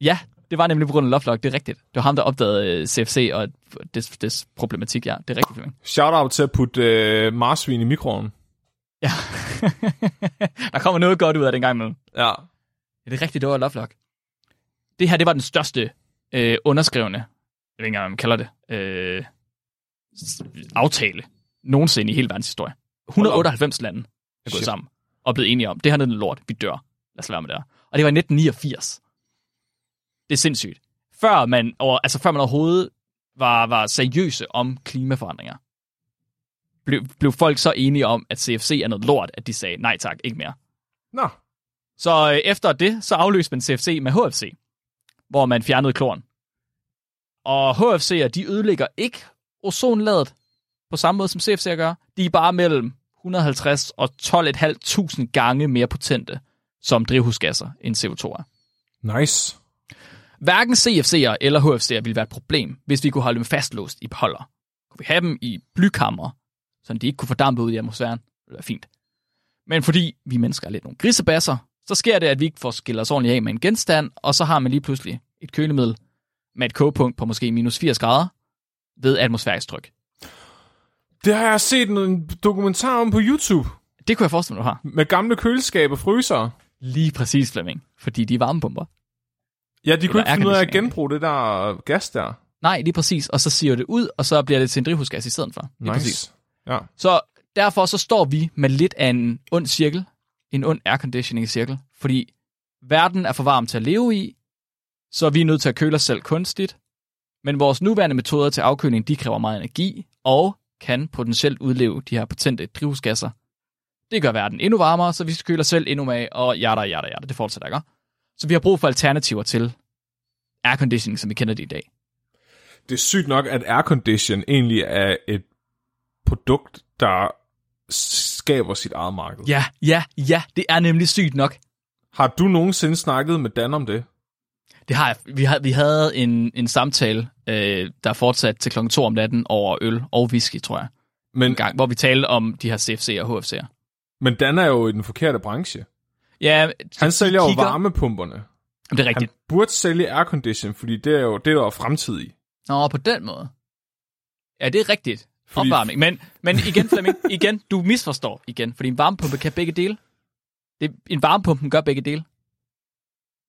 Ja, det var nemlig på grund af Lovelock, det er rigtigt. Det var ham, der opdagede øh, CFC og des, des problematik, ja. Det er rigtigt, Flemming. Shout out til at putte øh, marsvin i mikroovnen. Ja. der kommer noget godt ud af den gang med. Ja. Ja, det er rigtigt, det var Lovelock. Det her, det var den største øh, underskrevne, jeg ved ikke engang, hvad man kalder det, øh, aftale nogensinde i hele verdens historie. 198 lande er gået Shit. sammen og blevet enige om, det her er noget lort, vi dør. Lad os lade være med det her. Og det var i 1989. Det er sindssygt. Før man, over, altså før man overhovedet var, var seriøse om klimaforandringer, blev, blev folk så enige om, at CFC er noget lort, at de sagde, nej tak, ikke mere. Nå. Så øh, efter det, så afløste man CFC med HFC, hvor man fjernede kloren. Og HFC'er, de ødelægger ikke ozonlaget på samme måde, som CFC'er gør. De er bare mellem 150 og 12.500 gange mere potente som drivhusgasser end CO2 er. Nice. Hverken CFC'er eller HFC'er ville være et problem, hvis vi kunne holde dem fastlåst i beholder. Kunne vi have dem i blykammer, så de ikke kunne fordampe ud i atmosfæren? Det ville være fint. Men fordi vi mennesker er lidt nogle grisebasser, så sker det, at vi ikke får skillet os ordentligt af med en genstand, og så har man lige pludselig et kølemiddel med et kogepunkt på måske minus 80 grader ved atmosfærisk tryk. Det har jeg set en dokumentar om på YouTube. Det kunne jeg forestille mig, du har. Med gamle køleskaber og frysere. Lige præcis, Flemming. Fordi de er varmepumper. Ja, de kunne ikke finde ud af at genbruge det der gas der. Nej, lige præcis. Og så siger det ud, og så bliver det til en drivhusgas i stedet for. Lige Nice. præcis. Ja. Så derfor så står vi med lidt af en ond cirkel, en ond airconditioning cirkel, fordi verden er for varm til at leve i, så vi er nødt til at køle os selv kunstigt, men vores nuværende metoder til afkøling, de kræver meget energi, og kan potentielt udleve de her potente drivhusgasser. Det gør verden endnu varmere, så vi skal køle os selv endnu mere, og jada, jada, jada, det fortsætter ikke. Så vi har brug for alternativer til airconditioning, som vi kender det i dag. Det er sygt nok, at aircondition egentlig er et produkt, der skaber sit eget marked. Ja, ja, ja, det er nemlig sygt nok. Har du nogensinde snakket med Dan om det? Det har jeg. Vi, har, vi havde en, en samtale, øh, der fortsat til klokken 2 om natten over øl og whisky, tror jeg. Men, En gang, hvor vi talte om de her CFC'er og HFC'er. men Dan er jo i den forkerte branche. Ja, Han sælger jo kigger- varmepumperne. Det er Han rigtigt. burde sælge aircondition, fordi det er jo det er jo fremtid i. Nå, på den måde. Ja, det er rigtigt. Fordi- Opvarmning. Men, men igen, Flemming, igen, du misforstår igen, fordi en varmepumpe kan begge dele. Det, en varmepumpe gør begge dele.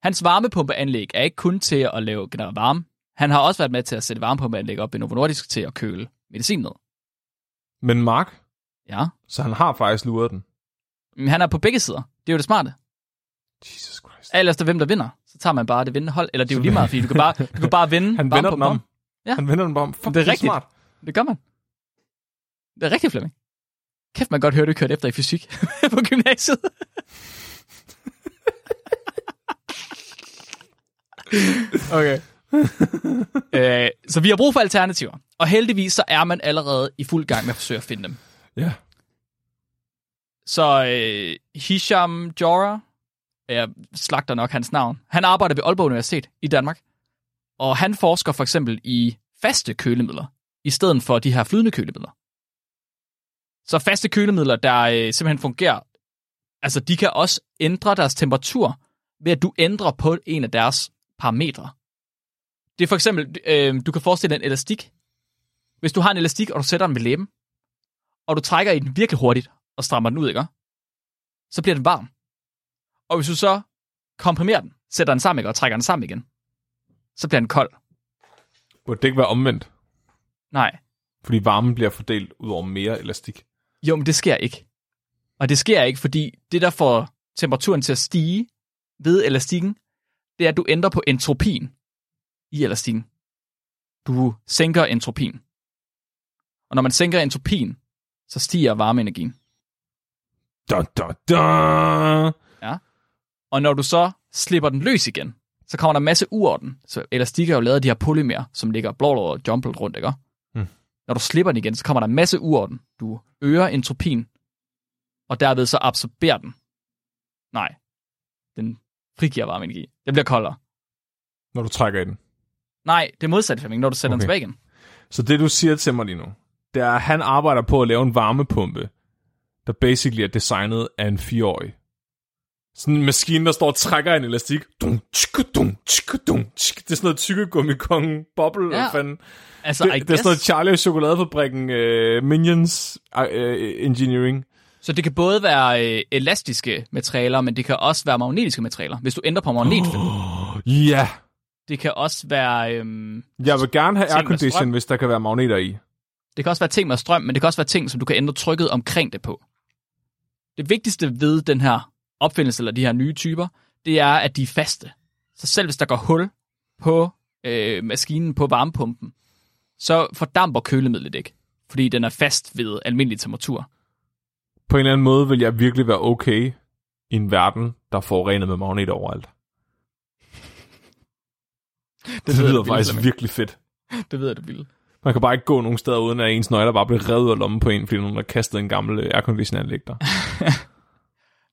Hans varmepumpeanlæg er ikke kun til at lave generere varme. Han har også været med til at sætte varmepumpeanlæg op i Novo Nordisk til at køle medicin ned. Men Mark, Ja. så han har faktisk luret den. Men han er på begge sider. Det er jo det smarte. Jesus Christ. Alt efter hvem der vinder, så tager man bare det vindende hold. Eller det er jo lige meget, fordi du kan bare, du kan bare vinde Han vender den om. Ja. Han vender den om. Fuck, Det er rigtigt. smart. Det gør man. Det er rigtigt, Flemming. Kæft, man godt høre, du kørte efter i fysik på gymnasiet. okay. øh, så vi har brug for alternativer. Og heldigvis så er man allerede i fuld gang med at forsøge at finde dem. Ja. Så øh, Hisham Jora, jeg slagter nok hans navn, han arbejder ved Aalborg Universitet i Danmark. Og han forsker for eksempel i faste kølemidler, i stedet for de her flydende kølemidler. Så faste kølemidler, der øh, simpelthen fungerer, altså de kan også ændre deres temperatur, ved at du ændrer på en af deres parametre. Det er for eksempel, øh, du kan forestille dig en elastik. Hvis du har en elastik, og du sætter den ved læben, og du trækker i den virkelig hurtigt, og strammer den ud, ikke? Så bliver den varm. Og hvis du så komprimerer den, sætter den sammen, ikke? og trækker den sammen igen, så bliver den kold. Burde det ikke være omvendt? Nej. Fordi varmen bliver fordelt ud over mere elastik. Jo, men det sker ikke. Og det sker ikke, fordi det, der får temperaturen til at stige ved elastikken, det er, at du ændrer på entropien i elastikken. Du sænker entropien. Og når man sænker entropien, så stiger varmeenergien. Da, da, da. Og når du så slipper den løs igen, så kommer der en masse uorden. Så elastik er jo lavet af de her polymer, som ligger blå og jumpet rundt, ikke? Når du slipper den igen, så kommer der en masse uorden. Du øger entropien, og derved så absorberer den. Nej, den frigiver varme energi. Den bliver koldere. Når du trækker i den. Nej, det er modsat, Flemming, når du sætter. Okay. den tilbage igen. Så det, du siger til mig lige nu, det er, at han arbejder på at lave en varmepumpe, der basically er designet af en fireårig. Sådan en maskine, der står og trækker en elastik. Dum, tsk, dum, tsk, dum, tsk. Det er sådan noget tykkegummikongen, boble, Ja. fanden. Altså, Det, I det er sådan noget Charlie og chokoladefabrikken uh, Minions uh, Engineering. så det kan både være øh, elastiske materialer, men det kan også være magnetiske materialer, hvis du ændrer på magnetfeltet. Ja, Det kan også være... Øhm, jeg vil gerne have aircondition, hvis der kan være magneter i. Det kan også være ting med strøm, men det kan også være ting, som du kan ændre trykket omkring det på. Det vigtigste ved den her opfindelse, eller de her nye typer, det er, at de er faste. Så selv hvis der går hul på øh, maskinen på varmepumpen, så fordamper kølemidlet ikke, fordi den er fast ved almindelig temperatur. På en eller anden måde vil jeg virkelig være okay i en verden, der er forurenet med magneter overalt. Det, det lyder faktisk Flemming. virkelig fedt. Det ved jeg, du vil. Man kan bare ikke gå nogen steder, uden at ens nøgler bare bliver revet ud af lommen på en, fordi nogen har kastet en gammel øh, aircondition-anlæg der.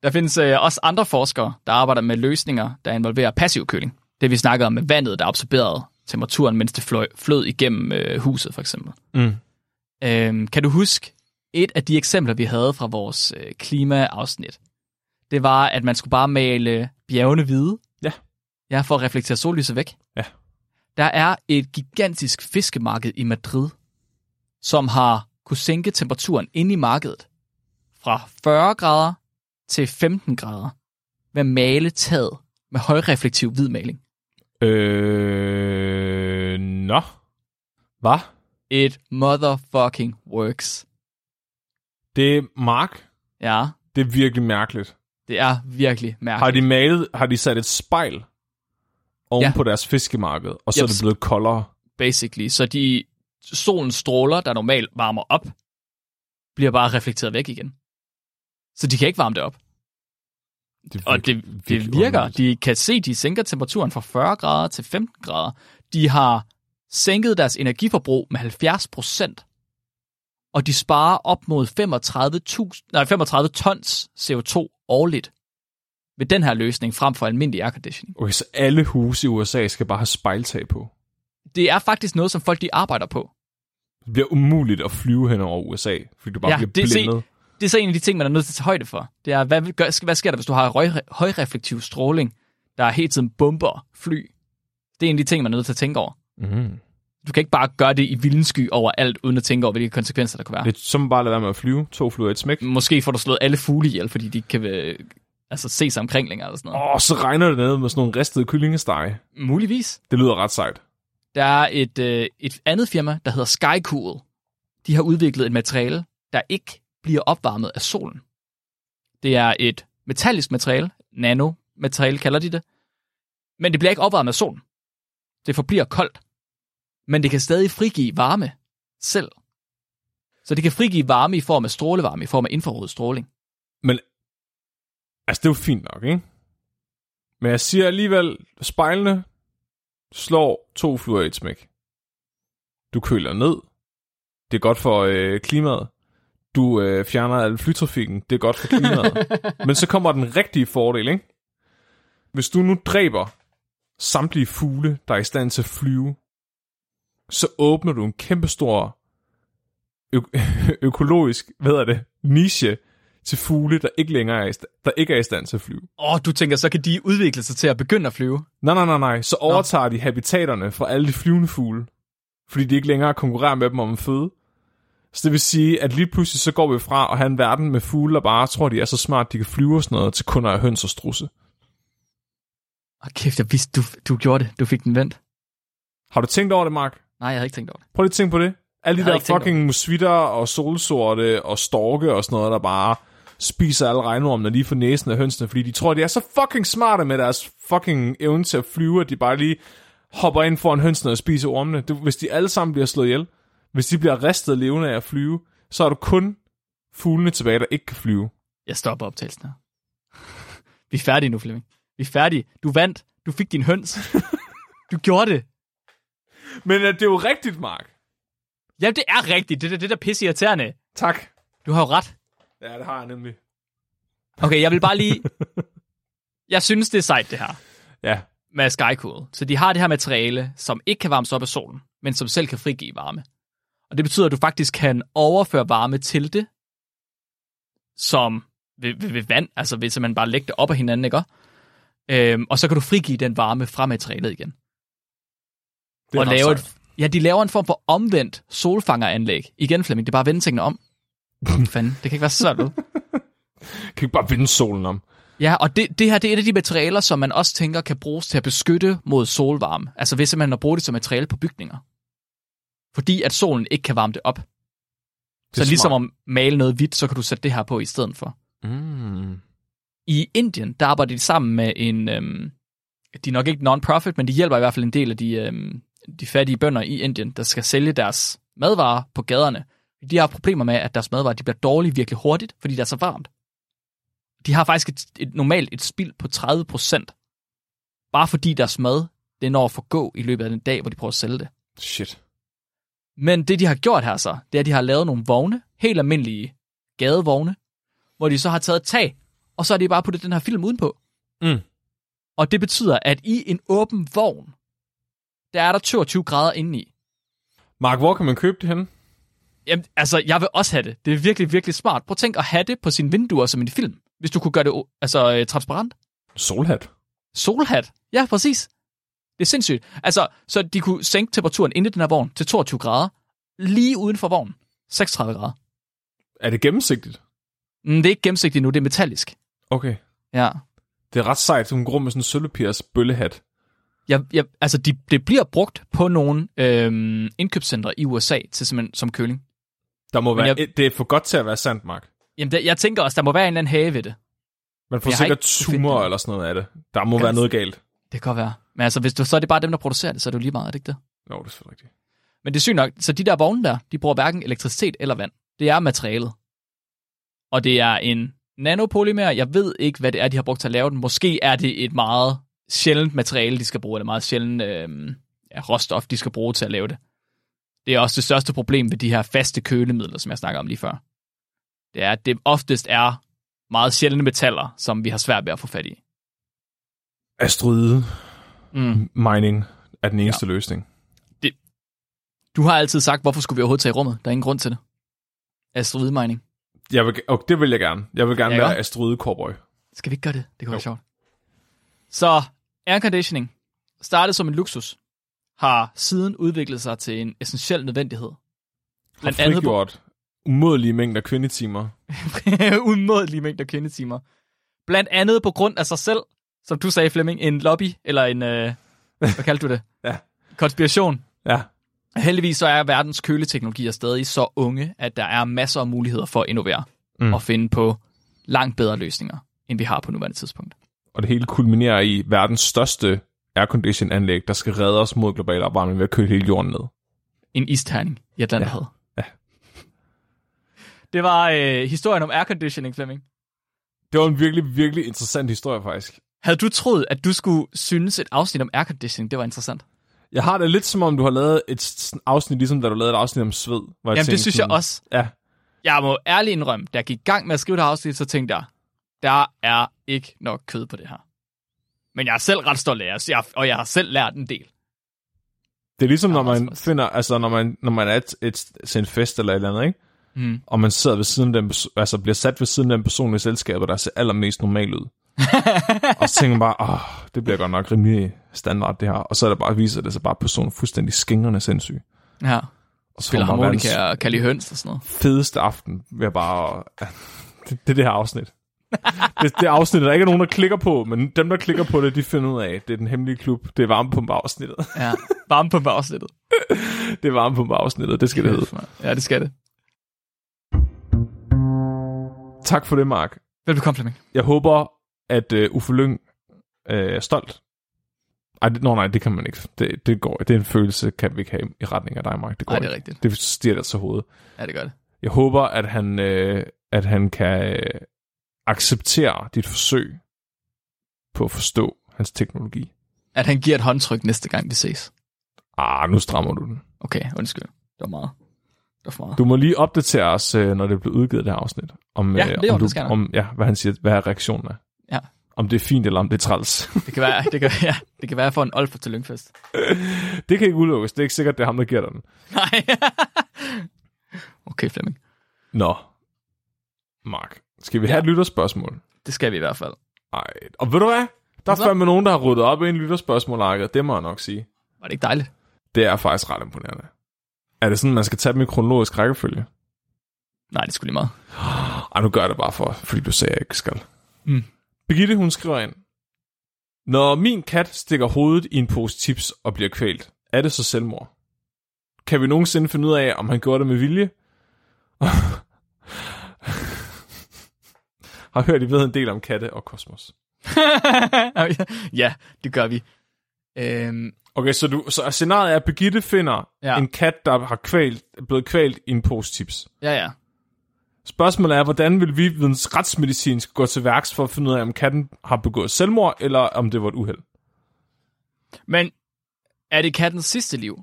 Der findes øh, også andre forskere, der arbejder med løsninger, der involverer passiv køling. Det vi snakkede om med vandet, der absorberede temperaturen, mens det fløj, flød igennem øh, huset, for eksempel. Mm. Øhm, kan du huske et af de eksempler, vi havde fra vores øh, klimaafsnit? Det var, at man skulle bare male bjergene hvide. Ja. Ja, for at reflektere sollyset væk. Ja. Der er et gigantisk fiskemarked i Madrid, som har kunne sænke temperaturen inde i markedet fra 40 grader til 15 grader at male taget med højreflektiv hvid maling. Øh, nå. Hvad? It motherfucking works. Det er Mark. Ja, Det er virkelig mærkeligt. det er virkelig mærkeligt. Har de malet, har de sat et spejl oven Ja. på deres fiskemarked, og så er Jeps. det blevet koldere? basically. Så de solens stråler, der normalt varmer op, bliver bare reflekteret væk igen. Så de kan ikke varme det op. Det er Og det, det virker. underligt. De kan se, de sænker temperaturen fra 40 grader til 15 grader. De har sænket deres energiforbrug med 70 procent. Og de sparer op mod 35, nej, 35 tons CO2 årligt ved den her løsning frem for almindelig airconditioning. Okay, så alle huse i USA skal bare have spejltag på. Det er faktisk noget, som folk de arbejder på. Det bliver umuligt at flyve hen over USA, fordi du bare Ja, bliver det er se-. Det er så en af de ting, man er nødt til at tage højde for. Det er, hvad, gør, hvad sker der, hvis du har høj, højreflektiv stråling, der hele tiden bomber fly? Det er en af de ting, man er nødt til at tænke over. Mm. Du kan ikke bare gøre det i vildensky over alt, uden at tænke over, hvilke konsekvenser der kunne være. Det er som bare at lade være med at flyve. To flyver et smæk. Måske får du slået alle fugle ihjel, fordi de kan øh, altså, se sig omkring længere. Eller sådan noget. Åh, oh, så regner det ned med sådan nogle ristede kyllingesteg. Muligvis. Det lyder ret sejt. Der er et, øh, et andet firma, der hedder Skycool. De har udviklet et materiale, der ikke bliver opvarmet af solen. Det er et metallisk materiale, nanomateriale kalder de det, men det bliver ikke opvarmet af solen. Det forbliver koldt, men det kan stadig frigive varme selv. Så det kan frigive varme i form af strålevarme, i form af infrarød stråling. Men, altså det er jo fint nok, ikke? Men jeg siger alligevel, spejlene slår to fluer i et smæk. Du køler ned. Det er godt for øh, klimaet. Du øh, fjerner al flytrafikken. Det er godt for klimaet. Men så kommer den rigtige fordel, ikke? Hvis du nu dræber samtlige fugle, der er i stand til at flyve, så åbner du en kæmpestor ø- økologisk, hvad er det, niche til fugle, der ikke længere er i, sta- der ikke er i stand til at flyve. Åh, oh, du tænker, så kan de udvikle sig til at begynde at flyve. Nej, nej, nej, nej. Så overtager de habitaterne fra alle de flyvende fugle, fordi de ikke længere konkurrerer med dem om en føde. Så det vil sige, at lige pludselig så går vi fra at have en verden med fugle, der bare tror, de er så smart, de kan flyve og sådan noget, til kun at høns og strusse. Åh, kæft, jeg vidste, du, du gjorde det. Du fik den vendt. Har du tænkt over det, Mark? Nej, jeg havde ikke tænkt over det. Prøv lige at tænke på det. Alle de der fucking musvitter og solsorte og storke og sådan noget, der bare spiser alle regnormene lige for næsen af hønsene, fordi de tror, de er så fucking smarte med deres fucking evne til at flyve, at de bare lige hopper ind foran hønsene og spiser ormene. Det, hvis de alle sammen bliver slået ihjel, hvis de bliver ristet levende af at flyve, så er du kun fuglene tilbage, der ikke kan flyve. Jeg stopper optagelsen her. Vi er færdige nu, Flemming. Vi er færdige. Du vandt. Du fik din høns. Du gjorde det. Men uh, det er jo rigtigt, Mark. Jamen, det er rigtigt. Det er det, der pisse irriterende. Tak. Du har jo ret. Ja, det har jeg nemlig. Okay, jeg vil bare lige... Jeg synes, det er sejt, det her. Ja. Med Skycool. Så de har det her materiale, som ikke kan varmes op af solen, men som selv kan frigive varme. Og det betyder, at du faktisk kan overføre varme til det, som ved, ved, ved vand, altså ved man bare lægge det op af hinanden, ikke? Øhm, og så kan du frigive den varme fra materialet igen. Det er og lave et, ja, de laver en form for omvendt solfangeranlæg. Igen, Flemming, det er bare at vende tingene om. Fanden, det kan ikke være så svært? Kan ikke bare vinde solen om? Ja, og det, det her det er et af de materialer, som man også tænker kan bruges til at beskytte mod solvarme. Altså hvis man har brugt det som materiale på bygninger. Fordi at solen ikke kan varme det op. Det Så ligesom smart. at male noget hvidt, så kan du sætte det her på i stedet for. Mm. I Indien, der arbejder de sammen med en... Øhm, de er nok ikke non-profit, men de hjælper i hvert fald en del af de, øhm, de fattige bønder i Indien, der skal sælge deres madvarer på gaderne. De har problemer med, at deres madvarer de bliver dårlige virkelig hurtigt, fordi det er så varmt. De har faktisk et, et normalt et spild på 30 procent. Bare fordi deres mad, det når at forgå i løbet af den dag, hvor de prøver at sælge det. Shit. Men det, de har gjort her så, det er, at de har lavet nogle vogne, helt almindelige gadevogne, hvor de så har taget et tag, og så har de bare puttet den her film udenpå. Mm. Og det betyder, at i en åben vogn, der er der 22 grader indeni. Mark, hvor kan man købe det henne? Jamen, altså, jeg vil også have det. Det er virkelig, virkelig smart. Prøv at tænk at have det på sine vinduer som en film. Hvis du kunne gøre det altså, øh, transparent. Solhat. Solhat. Ja, præcis. Det er sindssygt. Altså, så de kunne sænke temperaturen inde i den her vogn til 22 grader. Lige uden for vognen. 36 grader. Er det gennemsigtigt? Mm, det er ikke gennemsigtigt nu, det er metallisk. Okay. Ja. Det er ret sejt, hun går med sådan en sølvpirs bøllehat. Jeg, jeg, altså, de, det bliver brugt på nogle øhm, indkøbscentre i USA til simpelthen som køling. Der må Men være, jeg- det er for godt til at være sandt, Mark. Jamen, der, jeg tænker også, der må være en eller anden have ved det. Man får jeg sikkert tumor eller sådan noget af det. Der må Kan være det- noget galt. Det kan godt være. Men altså, hvis du, så er det bare dem, der producerer det, så er det jo lige meget, er det ikke det? Nå, det er selvfølgelig rigtigt. Men det er sygt nok. Så de der vogne der, de bruger hverken elektricitet eller vand. Det er materialet. Og det er en nanopolymer. Jeg ved ikke, hvad det er, de har brugt til at lave den. Måske er det et meget sjældent materiale, de skal bruge, eller meget sjældent øh, ja, råstof, de skal bruge til at lave det. Det er også det største problem ved de her faste kølemidler, som jeg snakker om lige før. Det er, at det oftest er meget sjældne metaller, som vi har svært ved at få fat i. Asteroide Mm. mining er den eneste ja. løsning. Du har altid sagt, hvorfor skulle vi overhovedet tage i rummet? Der er ingen grund til det. Asteroid mining. Jeg vil, og det vil jeg gerne. Jeg vil gerne Ja, være asteroide cowboy. Skal vi ikke gøre det? Det kunne Jo. være sjovt. Så air conditioning, startet som en luksus, har siden udviklet sig til en essentiel nødvendighed. Har Blandt andet på frigjort umådelige mængder kvindetimer. umådelige mængder kendetimer. Blandt andet på grund af sig selv, som du sagde, Flemming, en lobby, eller en, øh, hvad kaldte du det? Ja. Konspiration. Ja. Heldigvis så er verdens køleteknologier stadig så unge, at der er masser af muligheder for at innovere Mm. og finde på langt bedre løsninger, end vi har på nuværende tidspunkt. Og det hele kulminerer i verdens største aircondition anlæg, der skal redde os mod global opvarmning ved at køle hele jorden ned. En isterning i Atlanterhavet. Ja. Det var øh, historien om airconditioning, Flemming. Det var en virkelig, virkelig interessant historie faktisk. Havde du troet, at du skulle synes et afsnit om airconditioning, det var interessant? Jeg har det lidt som om, du har lavet et afsnit, ligesom da du lavede et afsnit om sved. Hvor jeg Jamen, det tænkte synes jeg også. Ja, Jeg må ærligt indrømme, da jeg gik i gang med at skrive det her afsnit, så tænkte jeg, der er ikke nok kød på det her. Men jeg er selv ret stolt af jer, jeg- og jeg har selv lært en del. det er ligesom, når man finder, altså når man, når man er et, et, til en fest eller et eller andet, ikke? Mm. og man sidder ved siden af den, altså bliver sat ved siden af den person i selskabet, der ser allermest normal ud. og så tænker man bare, åh, det bliver godt nok rimelig standard det her. Og så er det bare, viser det sig bare, at personen er fuldstændig skingrende sindssyg. Ja, Og så spiller harmonika og kalde høns og sådan noget. fedeste aften ved bare... det, det er det her afsnit. det, det afsnit, der ikke er nogen, der klikker på, men dem, der klikker på det, de finder ud af, det er den hemmelige klub. Det er varmepumpe-afsnittet. Ja, varme på afsnittet. det er varmepumpe-afsnittet, det skal det hedde. Ja, det skal det. Tak for det, Mark. Velbekomme, Flemming. Jeg håber, at uh, Uffe Lyng uh, er stolt. Ej, det, nå, nej, det kan man ikke. Det, det går. Det er en følelse, kan vi ikke have i retning af dig, Mark. Det går Nej, det er ikke. rigtigt. Det stiger der til hovedet. Ja, det gør det. Jeg håber, at han, øh, at han kan øh, acceptere dit forsøg på at forstå hans teknologi. At han giver et håndtryk næste gang, vi ses. Ah, nu strammer du den. Okay, undskyld. Det var meget. For meget. Du må lige opdatere os, øh, når det bliver udgivet, det her afsnit. Om, Ja, øh, det om, gør jeg. om ja, hvad han siger, hvad reaktionen er. Ja. Om det er fint, eller om det er træls. Det kan være, det kan, ja, det kan være for en Olfer til Lyngfest. det kan ikke udelukkes. Det er ikke sikkert, det er ham, der giver dig den. Nej. okay, Flemming. Nå. Mark, skal vi have et lytterspørgsmål? Det skal vi i hvert fald. Ej, og ved du hvad? Der er fandme nogen, der har ryddet op i en lytterspørgsmål, Det må jeg nok sige. Var det ikke dejligt? Det er faktisk ret imponerende. Er det sådan, man skal tage dem i kronologisk rækkefølge? Nej, det skulle lige meget. Ej, nu gør jeg det bare for, fordi du sagde, at jeg ikke skal. Mm. Birgitte, hun skriver ind. Når min kat stikker hovedet i en pose chips og bliver kvalt, er det så selvmord? Kan vi nogensinde finde ud af, om han gjorde det med vilje? Har hørt, I ved en del om katte og kosmos. ja, det gør vi. Øhm, Okay, så, du, så scenariet er, at Birgitte finder Ja. en kat, der har kvalt, blevet kvalt i en pose chips. ja, ja. Spørgsmålet er, hvordan vil vi videns retsmedicinsk gå til værks for at finde ud af, om katten har begået selvmord, eller om det var et uheld? Men er det kattens sidste liv?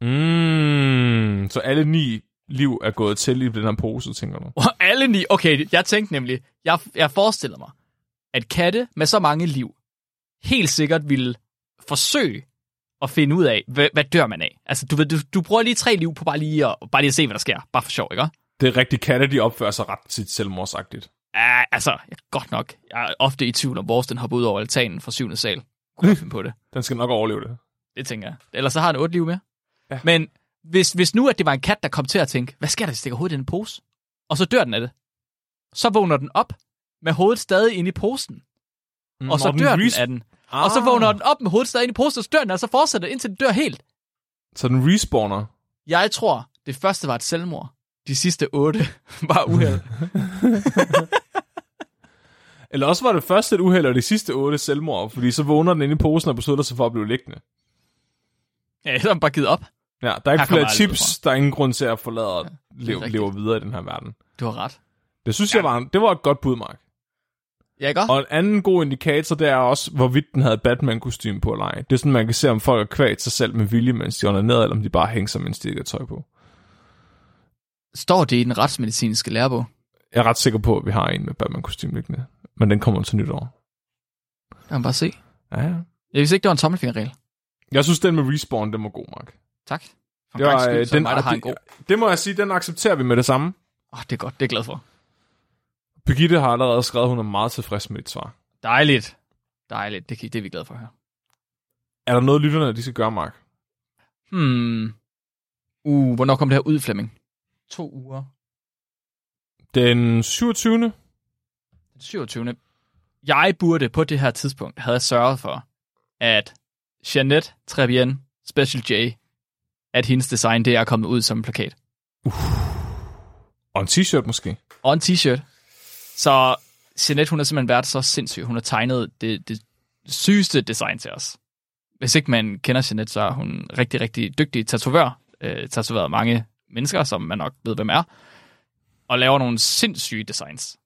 Mm, så alle ni liv er gået til i den her pose, tænker du? Alle ni... Okay, jeg tænkte nemlig... Jeg, jeg forestiller mig, at katte med så mange liv helt sikkert ville forsøge at finde ud af, hvad, hvad dør man af. Altså, du, du, du bruger lige tre liv på bare lige, at, bare lige at se, hvad der sker. Bare for sjov, ikke? Det er rigtigt, de opfører sig ret tit selvmordsagtigt. Ja, altså, jeg, godt nok. Jeg er ofte i tvivl om, vores den hopper ud over altanen fra syvende sal. Kunne finde på det. Den skal nok overleve det. Det tænker jeg. Ellers så har den otte liv mere. Ja. Men hvis, hvis nu, at det var en kat, der kom til at tænke, hvad sker der, hvis jeg stikker hovedet i en pose? Og så dør den af det. Så vågner den op med hovedet stadig inde i posen. Mm, Og så den dør den res- af den. Og så vågner den op med hovedet stadig inde i posen, og så dør den, og så fortsætter den, indtil den dør helt. Så den respawner. Jeg tror, det første var et selvmord. De sidste otte var uheld. Eller også var det første et uheld, og de sidste otte selvmord, fordi så vågner den inde i posen og beslutter sig for at blive liggende. ja, så har den bare givet op. Ja, der er ikke flere chips, der er ingen grund til at forlade og er leve, leve videre i den her verden. Du har ret. Det synes ja. jeg var, det var et godt bud, Mark. Ja, ikke? Og en anden god indikator, det er også, hvorvidt den havde Batman-kostyme på eller ej. Det er sådan, man kan se, om folk har kvalt sig selv med vilje, mens de er ned, eller om de bare hænger sig, mens de ikke har tøj på. Står det i den retsmedicinske lærebog? Jeg er ret sikker på, at vi har en med Batman-kostyme liggende. Men den kommer til nytår. Kan man bare se. Ja, ja. Jeg vidste ikke, det var en tommelfingerregel. Jeg synes, den med Respawn, den var god, Mark. Tak. For Det, var, skyld, øh, er den, mig, der har en det, god. det må jeg sige, den accepterer vi med det samme. Åh, oh, det er godt. Det er jeg glad for. Birgitte har allerede skrevet, at hun er meget tilfreds med dit svar. Dejligt. Dejligt. Det, det er vi glade for høre. Er der noget, lytterne de skal gøre, Mark? Hmm. Uh, hvornår kom det her ud, Flemming? To uger. Den 27. Den 27. Jeg burde på det her tidspunkt have sørget for, at Jeanette Trebien Special J, at hendes design, det er kommet ud som en plakat. Og en t-shirt måske. Og en t-shirt. Så Jeanette, hun har simpelthen været så sindssyg. Hun har tegnet det, det sygeste design til os. Hvis ikke man kender Jeanette, så er hun rigtig, rigtig dygtig tatovør. Øh, tatoveret mange mennesker, som man nok ved, hvem er. Og laver nogle sindssyge designs.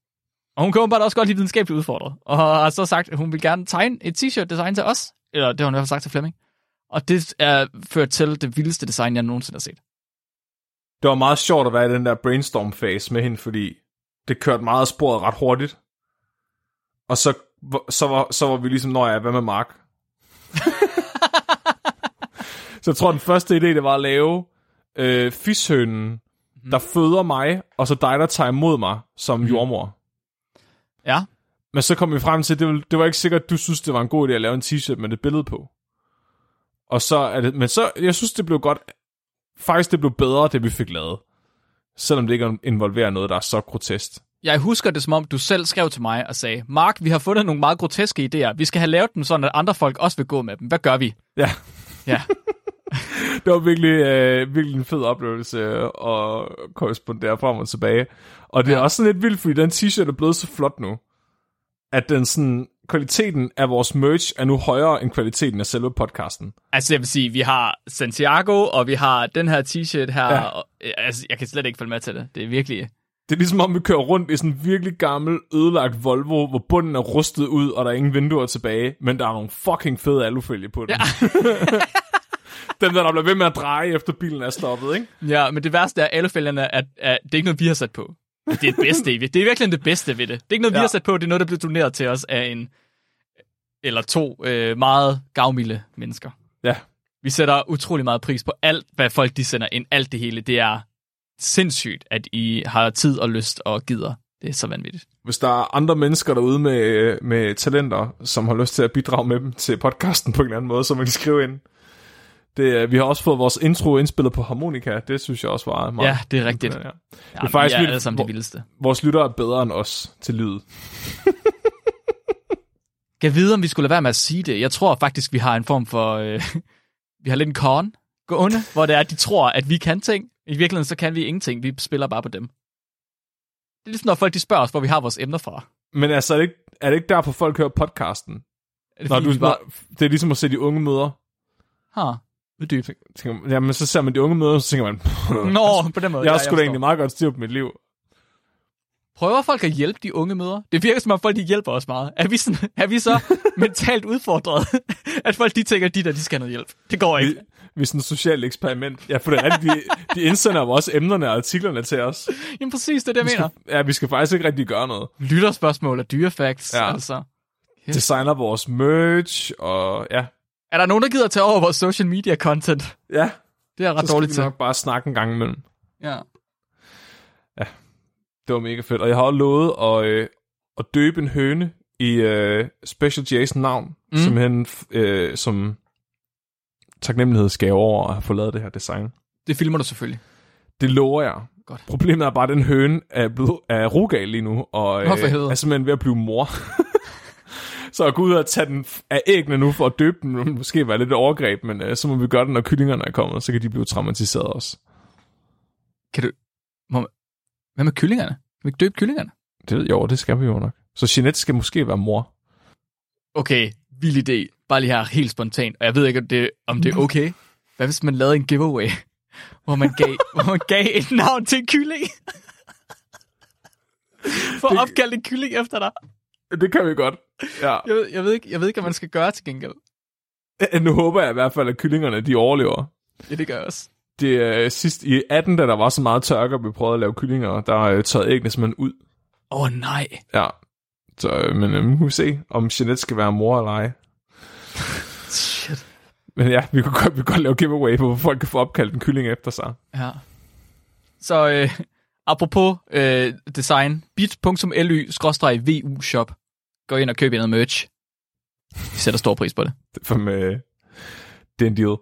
Og hun kan bare også godt lide videnskabeligt udfordret. Og har så sagt, at hun vil gerne tegne et t-shirt design til os. Eller det har hun i hvert fald sagt til Flemming. Og det er ført til det vildeste design, jeg nogensinde har set. Det var meget sjovt at være i den der brainstorm-fase med hende, fordi det kørte meget af sporet ret hurtigt. Og så, så, var, så var vi ligesom, når jeg hvad med Mark? så jeg tror, den første idé, det var at lave øh, fishønen, mm. der føder mig, og så dig, der tager imod mig som mm. jordmor. Ja, Men så kom vi frem til, at det, var- det var ikke sikkert, at du synes, det var en god idé at lave en t-shirt med det billede på. Og så er det, men så, jeg synes, det blev godt, faktisk det blev bedre, det vi fik lavet. Selvom det ikke involverer noget, der er så grotesk. Jeg husker det, som om du selv skrev til mig og sagde, Mark, vi har fundet nogle meget groteske idéer. Vi skal have lavet dem, sådan at andre folk også vil gå med dem. Hvad gør vi? Ja, Ja, det var virkelig, øh, virkelig en fed oplevelse at korrespondere frem og tilbage. Og det er Ja. også sådan lidt vildt, fordi den t-shirt er blevet så flot nu, at den sådan, kvaliteten af vores merch er nu højere end kvaliteten af selve podcasten. altså jeg vil sige, vi har Santiago, og vi har den her t-shirt her. Ja. Og, altså, jeg kan slet ikke følge med til det. Det er virkelig... Det er ligesom om, vi kører rundt i sådan en virkelig gammel, ødelagt Volvo, hvor bunden er rustet ud, og der er ingen vinduer tilbage, men der er nogle fucking fede alufælge på den. Ja. Den der, der bliver ved med at dreje, efter bilen er stoppet, ikke? Ja, men det værste er, at alle fælderne er, er, det er ikke noget, vi har sat på. Det er det bedste det. Er virkelig det bedste ved det. Det er ikke noget, vi Ja. har sat på. Det er noget, der bliver doneret til os af en eller to øh, meget gavmilde mennesker. Ja. Vi sætter utrolig meget pris på alt, hvad folk de sender ind. Alt det hele. Det er sindssygt, at I har tid og lyst og gider. Det er så vanvittigt. Hvis der er andre mennesker derude med, med talenter, som har lyst til at bidrage med dem til podcasten på en eller anden måde, så må de skrive ind. Det, er- vi har også fået vores intro indspillet på harmonika. Det synes jeg også var meget... Ja, det er rigtigt. Ja. Det er faktisk vi er alle sammen det vildeste. Vores lyttere er bedre end os til lyd. Kan vide, om vi skulle lade være med at sige det. Jeg tror faktisk, vi har en form for... Øh, vi har lidt en con gående, hvor det er, at de tror, at vi kan ting. I virkeligheden, så kan vi ingenting. Vi spiller bare på dem. Det er ligesom, når folk de spørger os, hvor vi har vores emner fra. Men altså, er det ikke, er det ikke derfor, folk hører podcasten? Er det, Når fordi, du, bare... det er ligesom at se de unge møder. Ha, uddyb. Tænker, man- jamen, så ser man de unge møder, og så tænker man, Nå, på den måde. jeg har ja, sgu da egentlig meget godt styr på mit liv. Prøver folk at hjælpe de unge møder? Det virker som om folk de hjælper os meget. Er vi, sådan, er vi så mentalt udfordret, at folk de tænker, at de der, de skal have noget hjælp? Det går Vi, ikke. vi er sådan et socialt eksperiment. Ja, for det er rigtigt, de, de indsender jo også emnerne og artiklerne til os. Jamen præcis, det er det, jeg Vi mener. skal, ja, vi skal faktisk ikke rigtig gøre noget. Lytterspørgsmål og dyrefacts, Ja. altså. Ja. Designer vores merch, og ja. Er der nogen, der gider tage over vores social media content? Ja, Det er ret så dårligt skal til. vi nok bare snakke en gang imellem. Ja. Det var mega fedt. Og jeg har også lovet at, øh, at døbe en høne i øh, Special Jason navn, mm. Simpelthen øh, som taknemmelighedsgave over at have fået lavet det her design. Det filmer du selvfølgelig. Det lover jeg. Godt. Problemet er bare, at den høne er, blevet, er rugal lige nu, og øh, er simpelthen ved at blive mor. så at gå ud og tage den af æggene nu for at døbe den, vil måske være lidt overgreb, men øh, så må vi gøre det, når kyllingerne er kommet, så kan de blive traumatiseret også. Kan du... Må... man- Hvad med kyllingerne? Kan vi ikke døbe kyllingerne? Det ved jeg jo, det skal vi jo nok. Så Jeanette skal måske være mor. Okay, vild idé. Bare lige her helt spontant. Og jeg ved ikke, om det, om det er okay. Hvad hvis man lavede en giveaway, hvor man gav, hvor man gav et navn til en kylling? For Det- at opkalde en kylling efter dig. Det kan vi godt. Ja. Jeg ved, jeg, ved ikke, jeg ved ikke, hvad man skal gøre til gengæld. Nu håber jeg i hvert fald, at kyllingerne de overlever. Ja, det gør jeg også. Det er sidst i 18, da der var så meget tørke, og vi prøvede at lave kyllinger, der øh, tørrede æggene simpelthen ud. Åh oh, nej. Ja. Så, øh, men øh, nu må vi se, om Jeanette skal være mor eller ej. Shit. Men ja, vi kan godt, vi kan godt lave giveaway hvor folk kan få opkaldt en kylling efter sig. Ja. Så øh, apropos øh, design, bit.ly-vu shop. Gå ind og køb noget merch. Vi sætter stor pris på det. Det er, fandme, øh, det er en deal.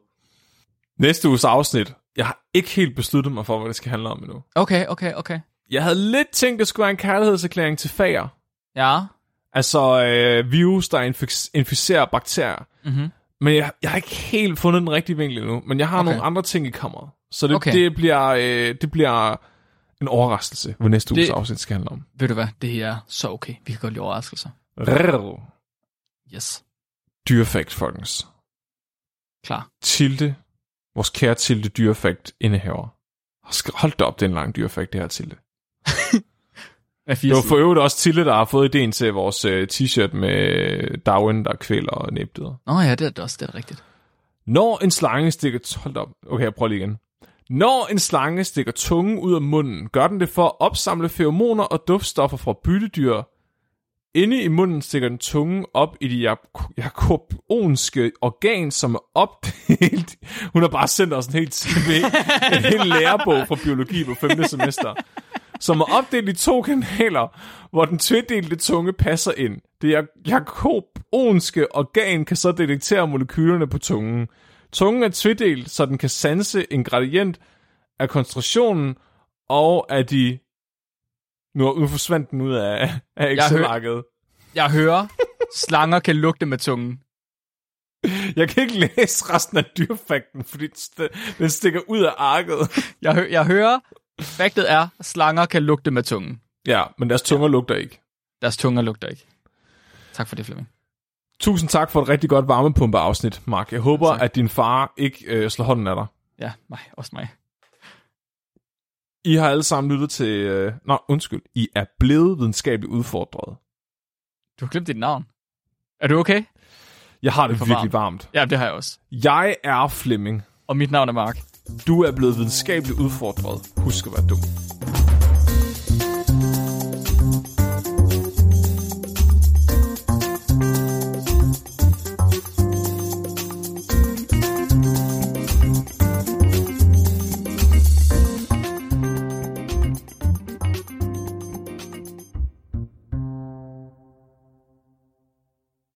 Næste uges afsnit. Jeg har ikke helt besluttet mig for, hvad det skal handle om endnu. Okay, okay, okay. Jeg havde lidt tænkt, at det skulle være en kærlighedserklæring til fager. Ja. Altså øh, virus, der infic- inficerer bakterier. Mm-hmm. Men jeg, jeg har ikke helt fundet den rigtige vinkel endnu. Men jeg har okay. Nogle andre ting i kammeret. Så det, okay. Det, bliver, øh, det bliver en overraskelse, hvad næste uges afsnit skal handle om. Ved du hvad? Det her er så okay. Vi kan godt lide overraskelser. Rrrr. Yes. Dyrefakt, folkens. Klar. Tilde, vores kære Tilde Dyrefakt indehaver. Hold da op, det er en lang dyrefakt, det her Tilde. Det var for øvrigt også Tilde, der har fået ideen til vores øh, t-shirt med Darwin, der kvæler og næbdyder. Nå ja, det er det også, det er rigtigt. Når en slange stikker... Hold op. Okay, jeg prøver lige igen. Når en slange stikker tungen ud af munden, gør den det for at opsamle feromoner og duftstoffer fra byttedyr. Inde i munden stikker den tungen op i de jakobonske organ, som er opdelt... Hun har bare sendt os en helt CV, en hel lærebog fra biologi på 5. semester, som er opdelt i to kanaler, hvor den tvedelte tunge passer ind. Det jakobonske organ kan så detektere molekylerne på tungen. Tungen er tvedelt, så den kan sanse en gradient af koncentrationen og af de... Nu, nu forsvandt den ud af, af Excel-arket. Jeg hører, slanger kan lugte med tungen. Jeg kan ikke læse resten af dyrfakten, fordi den st- den stikker ud af arket. Jeg, hø- jeg hører, faktet er, slanger kan lugte med tungen. Ja, men deres tunger lugter ikke. Deres tunger lugter ikke. Tak for det, Flemming. Tusind tak for et rigtig godt varmepumpe-afsnit, Mark. Jeg håber, Tak. at din far ikke øh, slår hånden af dig. Ja, mig. Også mig. I har alle sammen lyttet til... Øh... Nå, undskyld. I er blevet videnskabeligt udfordret. Du har glemt dit navn. Er du okay? Jeg har det for virkelig varmt. Ja, det har jeg også. Jeg er Flemming. Og mit navn er Mark. Du er blevet videnskabeligt udfordret. Husk at være dum.